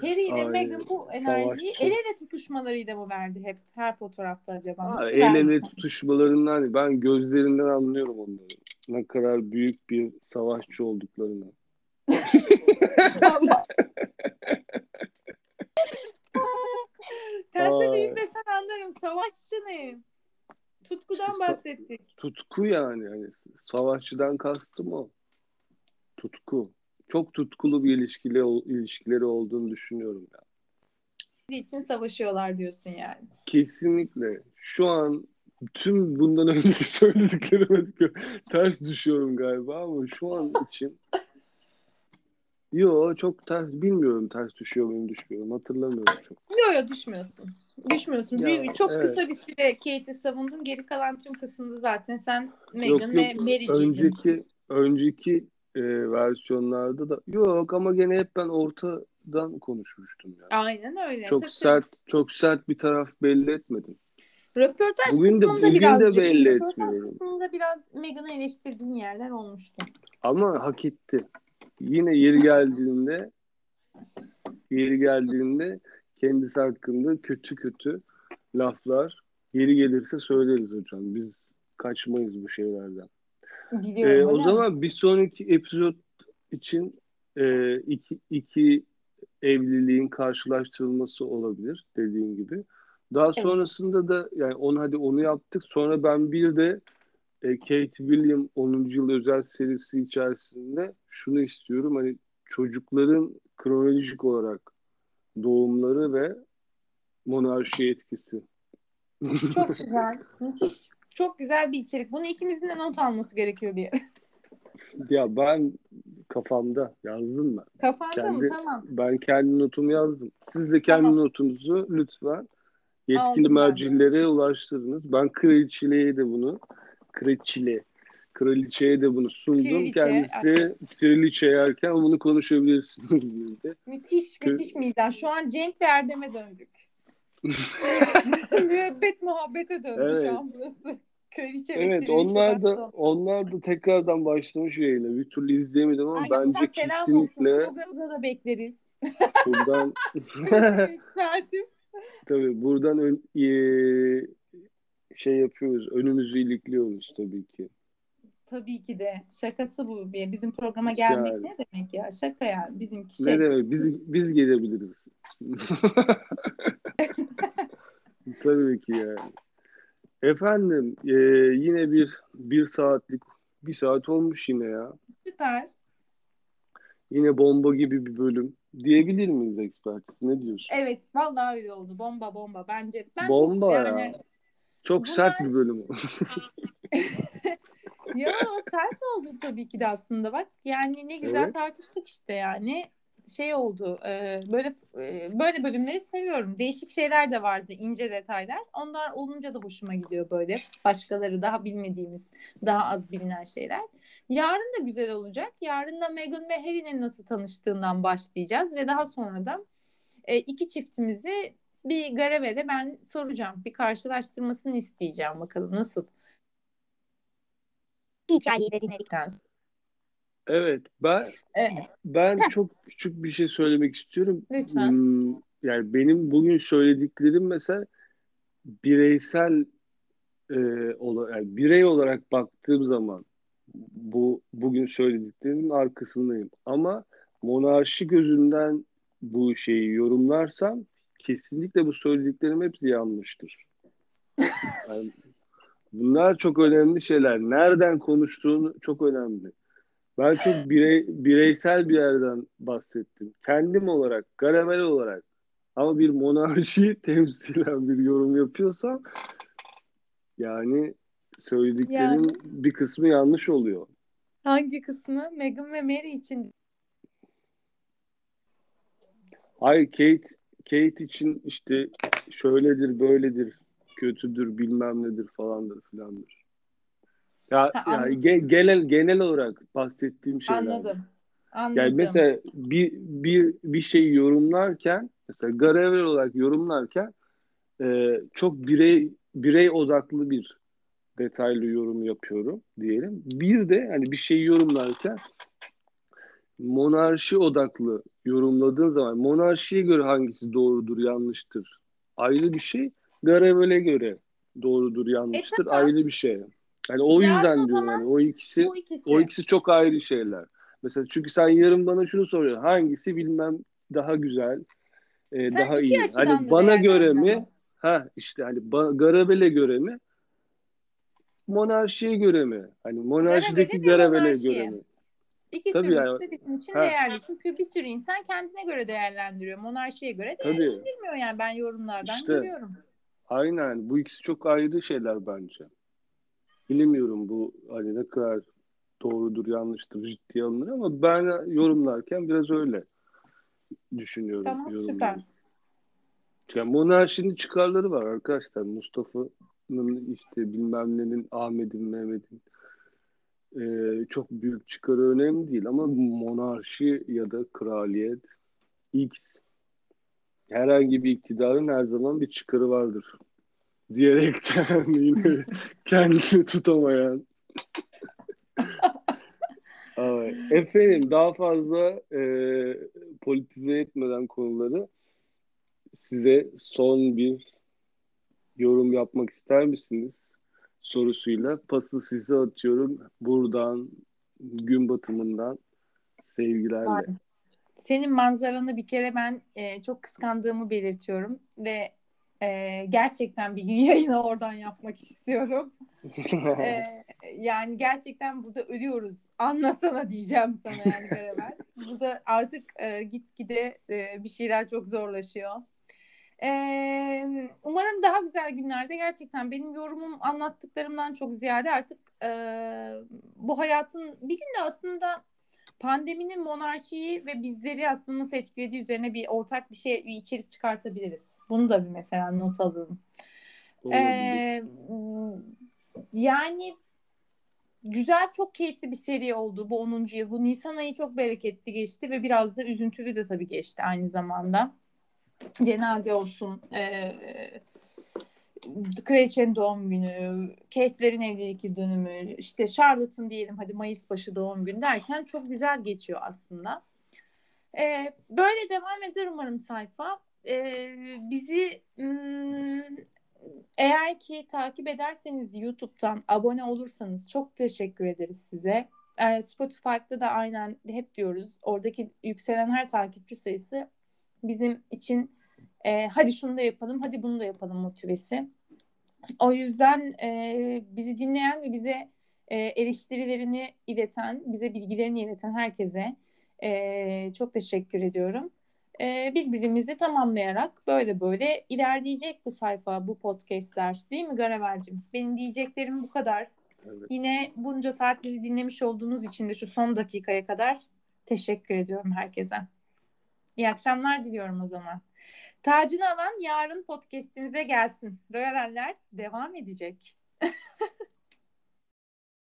Harry ile Meghan bu enerjiyi savaşçı. el ele tutuşmalarıyla mı verdi hep her fotoğrafta acaba? Ha, Nasıl el ele tutuşmalarından ben gözlerinden anlıyorum onları. Ne kadar büyük bir savaşçı olduklarını. Terse Aa. düğün desen anlarım. Savaşçı ne? Tutkudan bahsettik. Tutku yani. Hani savaşçıdan kastım o. Tutku. Çok tutkulu bir ilişkili, ilişkileri olduğunu düşünüyorum ya. Bir için savaşıyorlar diyorsun yani. Kesinlikle. Şu an tüm bundan önceki söylediklerime ters düşüyorum galiba ama şu an için Yo çok ters bilmiyorum ters düşüyor muyum düşmüyorum hatırlamıyorum çok. Yok yok düşmüyorsun. Düşmüyorsun. Ya, Büyük, çok evet. kısa bir süre Kate'i savundun. Geri kalan tüm kısımda zaten sen Yok Meghan ve Mary'ciydin. önceki önceki e, versiyonlarda da yok ama gene hep ben ortadan konuşmuştum yani. Aynen öyle. Çok Tabii, sert çok sert bir taraf belli etmedim. Röportaj Bugün de- kısmında de birazcık, belli röportaj etmiyorum. kısmında biraz Meghan'ı eleştirdiğin yerler olmuştu. Ama hak etti. Yine yeri geldiğinde yeri geldiğinde kendisi hakkında kötü kötü laflar yeri gelirse söyleriz hocam. Biz kaçmayız bu şeylerden. Biliyorum. Ee, o zaman bir sonraki epizod için e, iki, iki evliliğin karşılaştırılması olabilir dediğin gibi. Daha Evet. sonrasında da yani onu hadi onu yaptık. Sonra ben bir de e, Kate William 10. yıl özel serisi içerisinde şunu istiyorum. Hani çocukların kronolojik olarak doğumları ve monarşi etkisi. Çok güzel. Müthiş. Çok güzel bir içerik. Bunu ikimizin de not alması gerekiyor bir yere. Ya ben kafamda yazdım ben. Kafanda mı? Kendi- Tamam. Ben kendi notumu yazdım. Siz de kendi Tamam. notunuzu lütfen yetkili Aldım ben mercilere ulaştırınız. Ben kraliçeliğe de bunu kraliçeliğe kraliçeye de bunu sundum. Triliçe, Kendisi triliçe yerken bunu konuşabilirsiniz dedi. Müthiş, müthiş mizah. Şu an Cenk ve Erdem'e döndük. Müebbet muhabbete döndü Evet. şu an burası. Kraliçe ve Evet onlar da onlar da tekrardan başlamış yayına. Bir türlü izleyemedim ama Aynen, bence selam olsun. kesinlikle Programımıza da bekleriz. buradan tabii buradan ön- eee, şey yapıyoruz. Önümüzü ilikliyoruz tabii ki. Tabii ki de. Şakası bu. Bizim programa gelmek Yani. ne demek ya? Şaka ya. Bizimki Ne şey. demek? Biz biz gelebiliriz. Tabii ki yani. Efendim e, yine bir bir saatlik bir saat olmuş yine ya. Süper. Yine bomba gibi bir bölüm. Diyebilir miyiz ekspertiz? Ne diyorsun? Evet. Vallahi öyle oldu. Bomba bomba. Bence ben Bomba çok ya. yani Çok bunlar- sert bir bölüm. Ya sert oldu tabii ki de aslında bak. Yani ne güzel Evet. tartıştık işte yani. Şey oldu. e, böyle e, böyle bölümleri seviyorum. Değişik şeyler de vardı, ince detaylar. Onlar olunca da hoşuma gidiyor böyle. Başkaları daha bilmediğimiz, daha az bilinen şeyler. Yarın da güzel olacak. Yarın da Meghan ve Harry'nin nasıl tanıştığından başlayacağız ve daha sonra da e, iki çiftimizi bir Garave'de ben soracağım. Bir karşılaştırmasını isteyeceğim bakalım nasıl hikayeyi de dinledikten sonra. Evet ben Evet. ben çok küçük bir şey söylemek istiyorum. Lütfen. Hmm, Yani benim bugün söylediklerim mesela bireysel e, ola, yani birey olarak baktığım zaman bu bugün söylediklerimin arkasındayım. Ama monarşi gözünden bu şeyi yorumlarsam kesinlikle bu söylediklerim hepsi yanlıştır. Yani bunlar çok önemli şeyler. Nereden konuştuğun çok önemli. Ben çok birey, bireysel bir yerden bahsettim. Kendim olarak, Garamel olarak ama bir monarşiyi temsilen bir yorum yapıyorsam yani söylediklerin yani, bir kısmı yanlış oluyor. Hangi kısmı? Meghan ve Mary için. Hayır Kate Kate için işte şöyledir, böyledir, kötüdür, bilmem nedir falandır filandır. Ya, ha, yani ge, genel genel olarak bahsettiğim şeyler. Anladım. Anladım. Yani mesela bir bir bir şeyi yorumlarken mesela Garever olarak yorumlarken e, çok birey birey odaklı bir detaylı yorum yapıyorum diyelim. Bir de hani bir şeyi yorumlarken monarşi odaklı yorumladığın zaman monarşiye göre hangisi doğrudur yanlıştır ayrı bir şey. Garevel'e göre doğrudur yanlıştır e, ayrı bir şey. Yani o Yarın yüzden o diyorum yani o ikisi, ikisi o ikisi çok ayrı şeyler. Mesela çünkü sen yarın bana şunu soruyorsun. Hangisi bilmem daha güzel, e, daha iyi. Hani bana göre mi? Ha işte hani Garabel'e göre mi? Monarşiye göre mi? Hani monarşideki Garabel'e göre mi? İki Tabii türlüsü yani. de bizim için ha. değerli. Çünkü bir sürü insan kendine göre değerlendiriyor. Monarşiye göre değerlendirmiyor Tabii. yani ben yorumlardan işte, görüyorum. Aynen. Bu ikisi çok ayrı şeyler bence. Bilemiyorum bu hani ne kadar doğrudur yanlıştır ciddiye alınır ama ben yorumlarken biraz öyle düşünüyorum. Tamam süper. Yani monarşinin çıkarları var arkadaşlar. Mustafa'nın işte bilmem nenin, Ahmet'in, Mehmet'in e, çok büyük çıkarı önemli değil ama monarşi ya da kraliyet X herhangi bir iktidarın her zaman bir çıkarı vardır diyerekten yine kendini tutamayan Efendim daha fazla e, politize etmeden konuları size son bir yorum yapmak ister misiniz? Sorusuyla pası size atıyorum buradan gün batımından sevgilerle. Senin manzaranı bir kere ben e, çok kıskandığımı belirtiyorum ve e, gerçekten bir gün yayını oradan yapmak istiyorum. e, yani gerçekten burada ölüyoruz. Anlasana diyeceğim sana yani beraber. burada artık e, gitgide e, bir şeyler çok zorlaşıyor. E, umarım daha güzel günlerde gerçekten benim yorumum anlattıklarımdan çok ziyade artık e, bu hayatın bir günde aslında pandeminin monarşiyi ve bizleri aslında nasıl etkilediği üzerine bir ortak bir şey, bir içerik çıkartabiliriz. Bunu da bir mesela not alalım. Ee, yani güzel, çok keyifli bir seri oldu bu 10. yıl. Bu Nisan ayı çok bereketli geçti ve biraz da üzüntülü de tabii geçti aynı zamanda. Cenaze olsun, e, Kraliçenin doğum günü, Kate'lerin evlilik yıl dönümü, işte Charlotte'ın diyelim hadi Mayıs başı doğum günü derken çok güzel geçiyor aslında. Ee, böyle devam eder umarım sayfa. Ee, bizi hmm, eğer ki takip ederseniz YouTube'dan abone olursanız çok teşekkür ederiz size. Ee, Spotify'da da aynen hep diyoruz. Oradaki yükselen her takipçi sayısı bizim için e, hadi şunu da yapalım, hadi bunu da yapalım motivesi. O yüzden e, bizi dinleyen ve bize e, eleştirilerini ileten, bize bilgilerini ileten herkese e, çok teşekkür ediyorum. E, birbirimizi tamamlayarak böyle böyle ilerleyecek bu sayfa, bu podcastler değil mi Garavel'cim? Benim diyeceklerim bu kadar. Evet. Yine bunca saat bizi dinlemiş olduğunuz için de şu son dakikaya kadar teşekkür ediyorum herkese. İyi akşamlar diliyorum o zaman. Tacını alan yarın podcast'imize gelsin. Royaller devam edecek.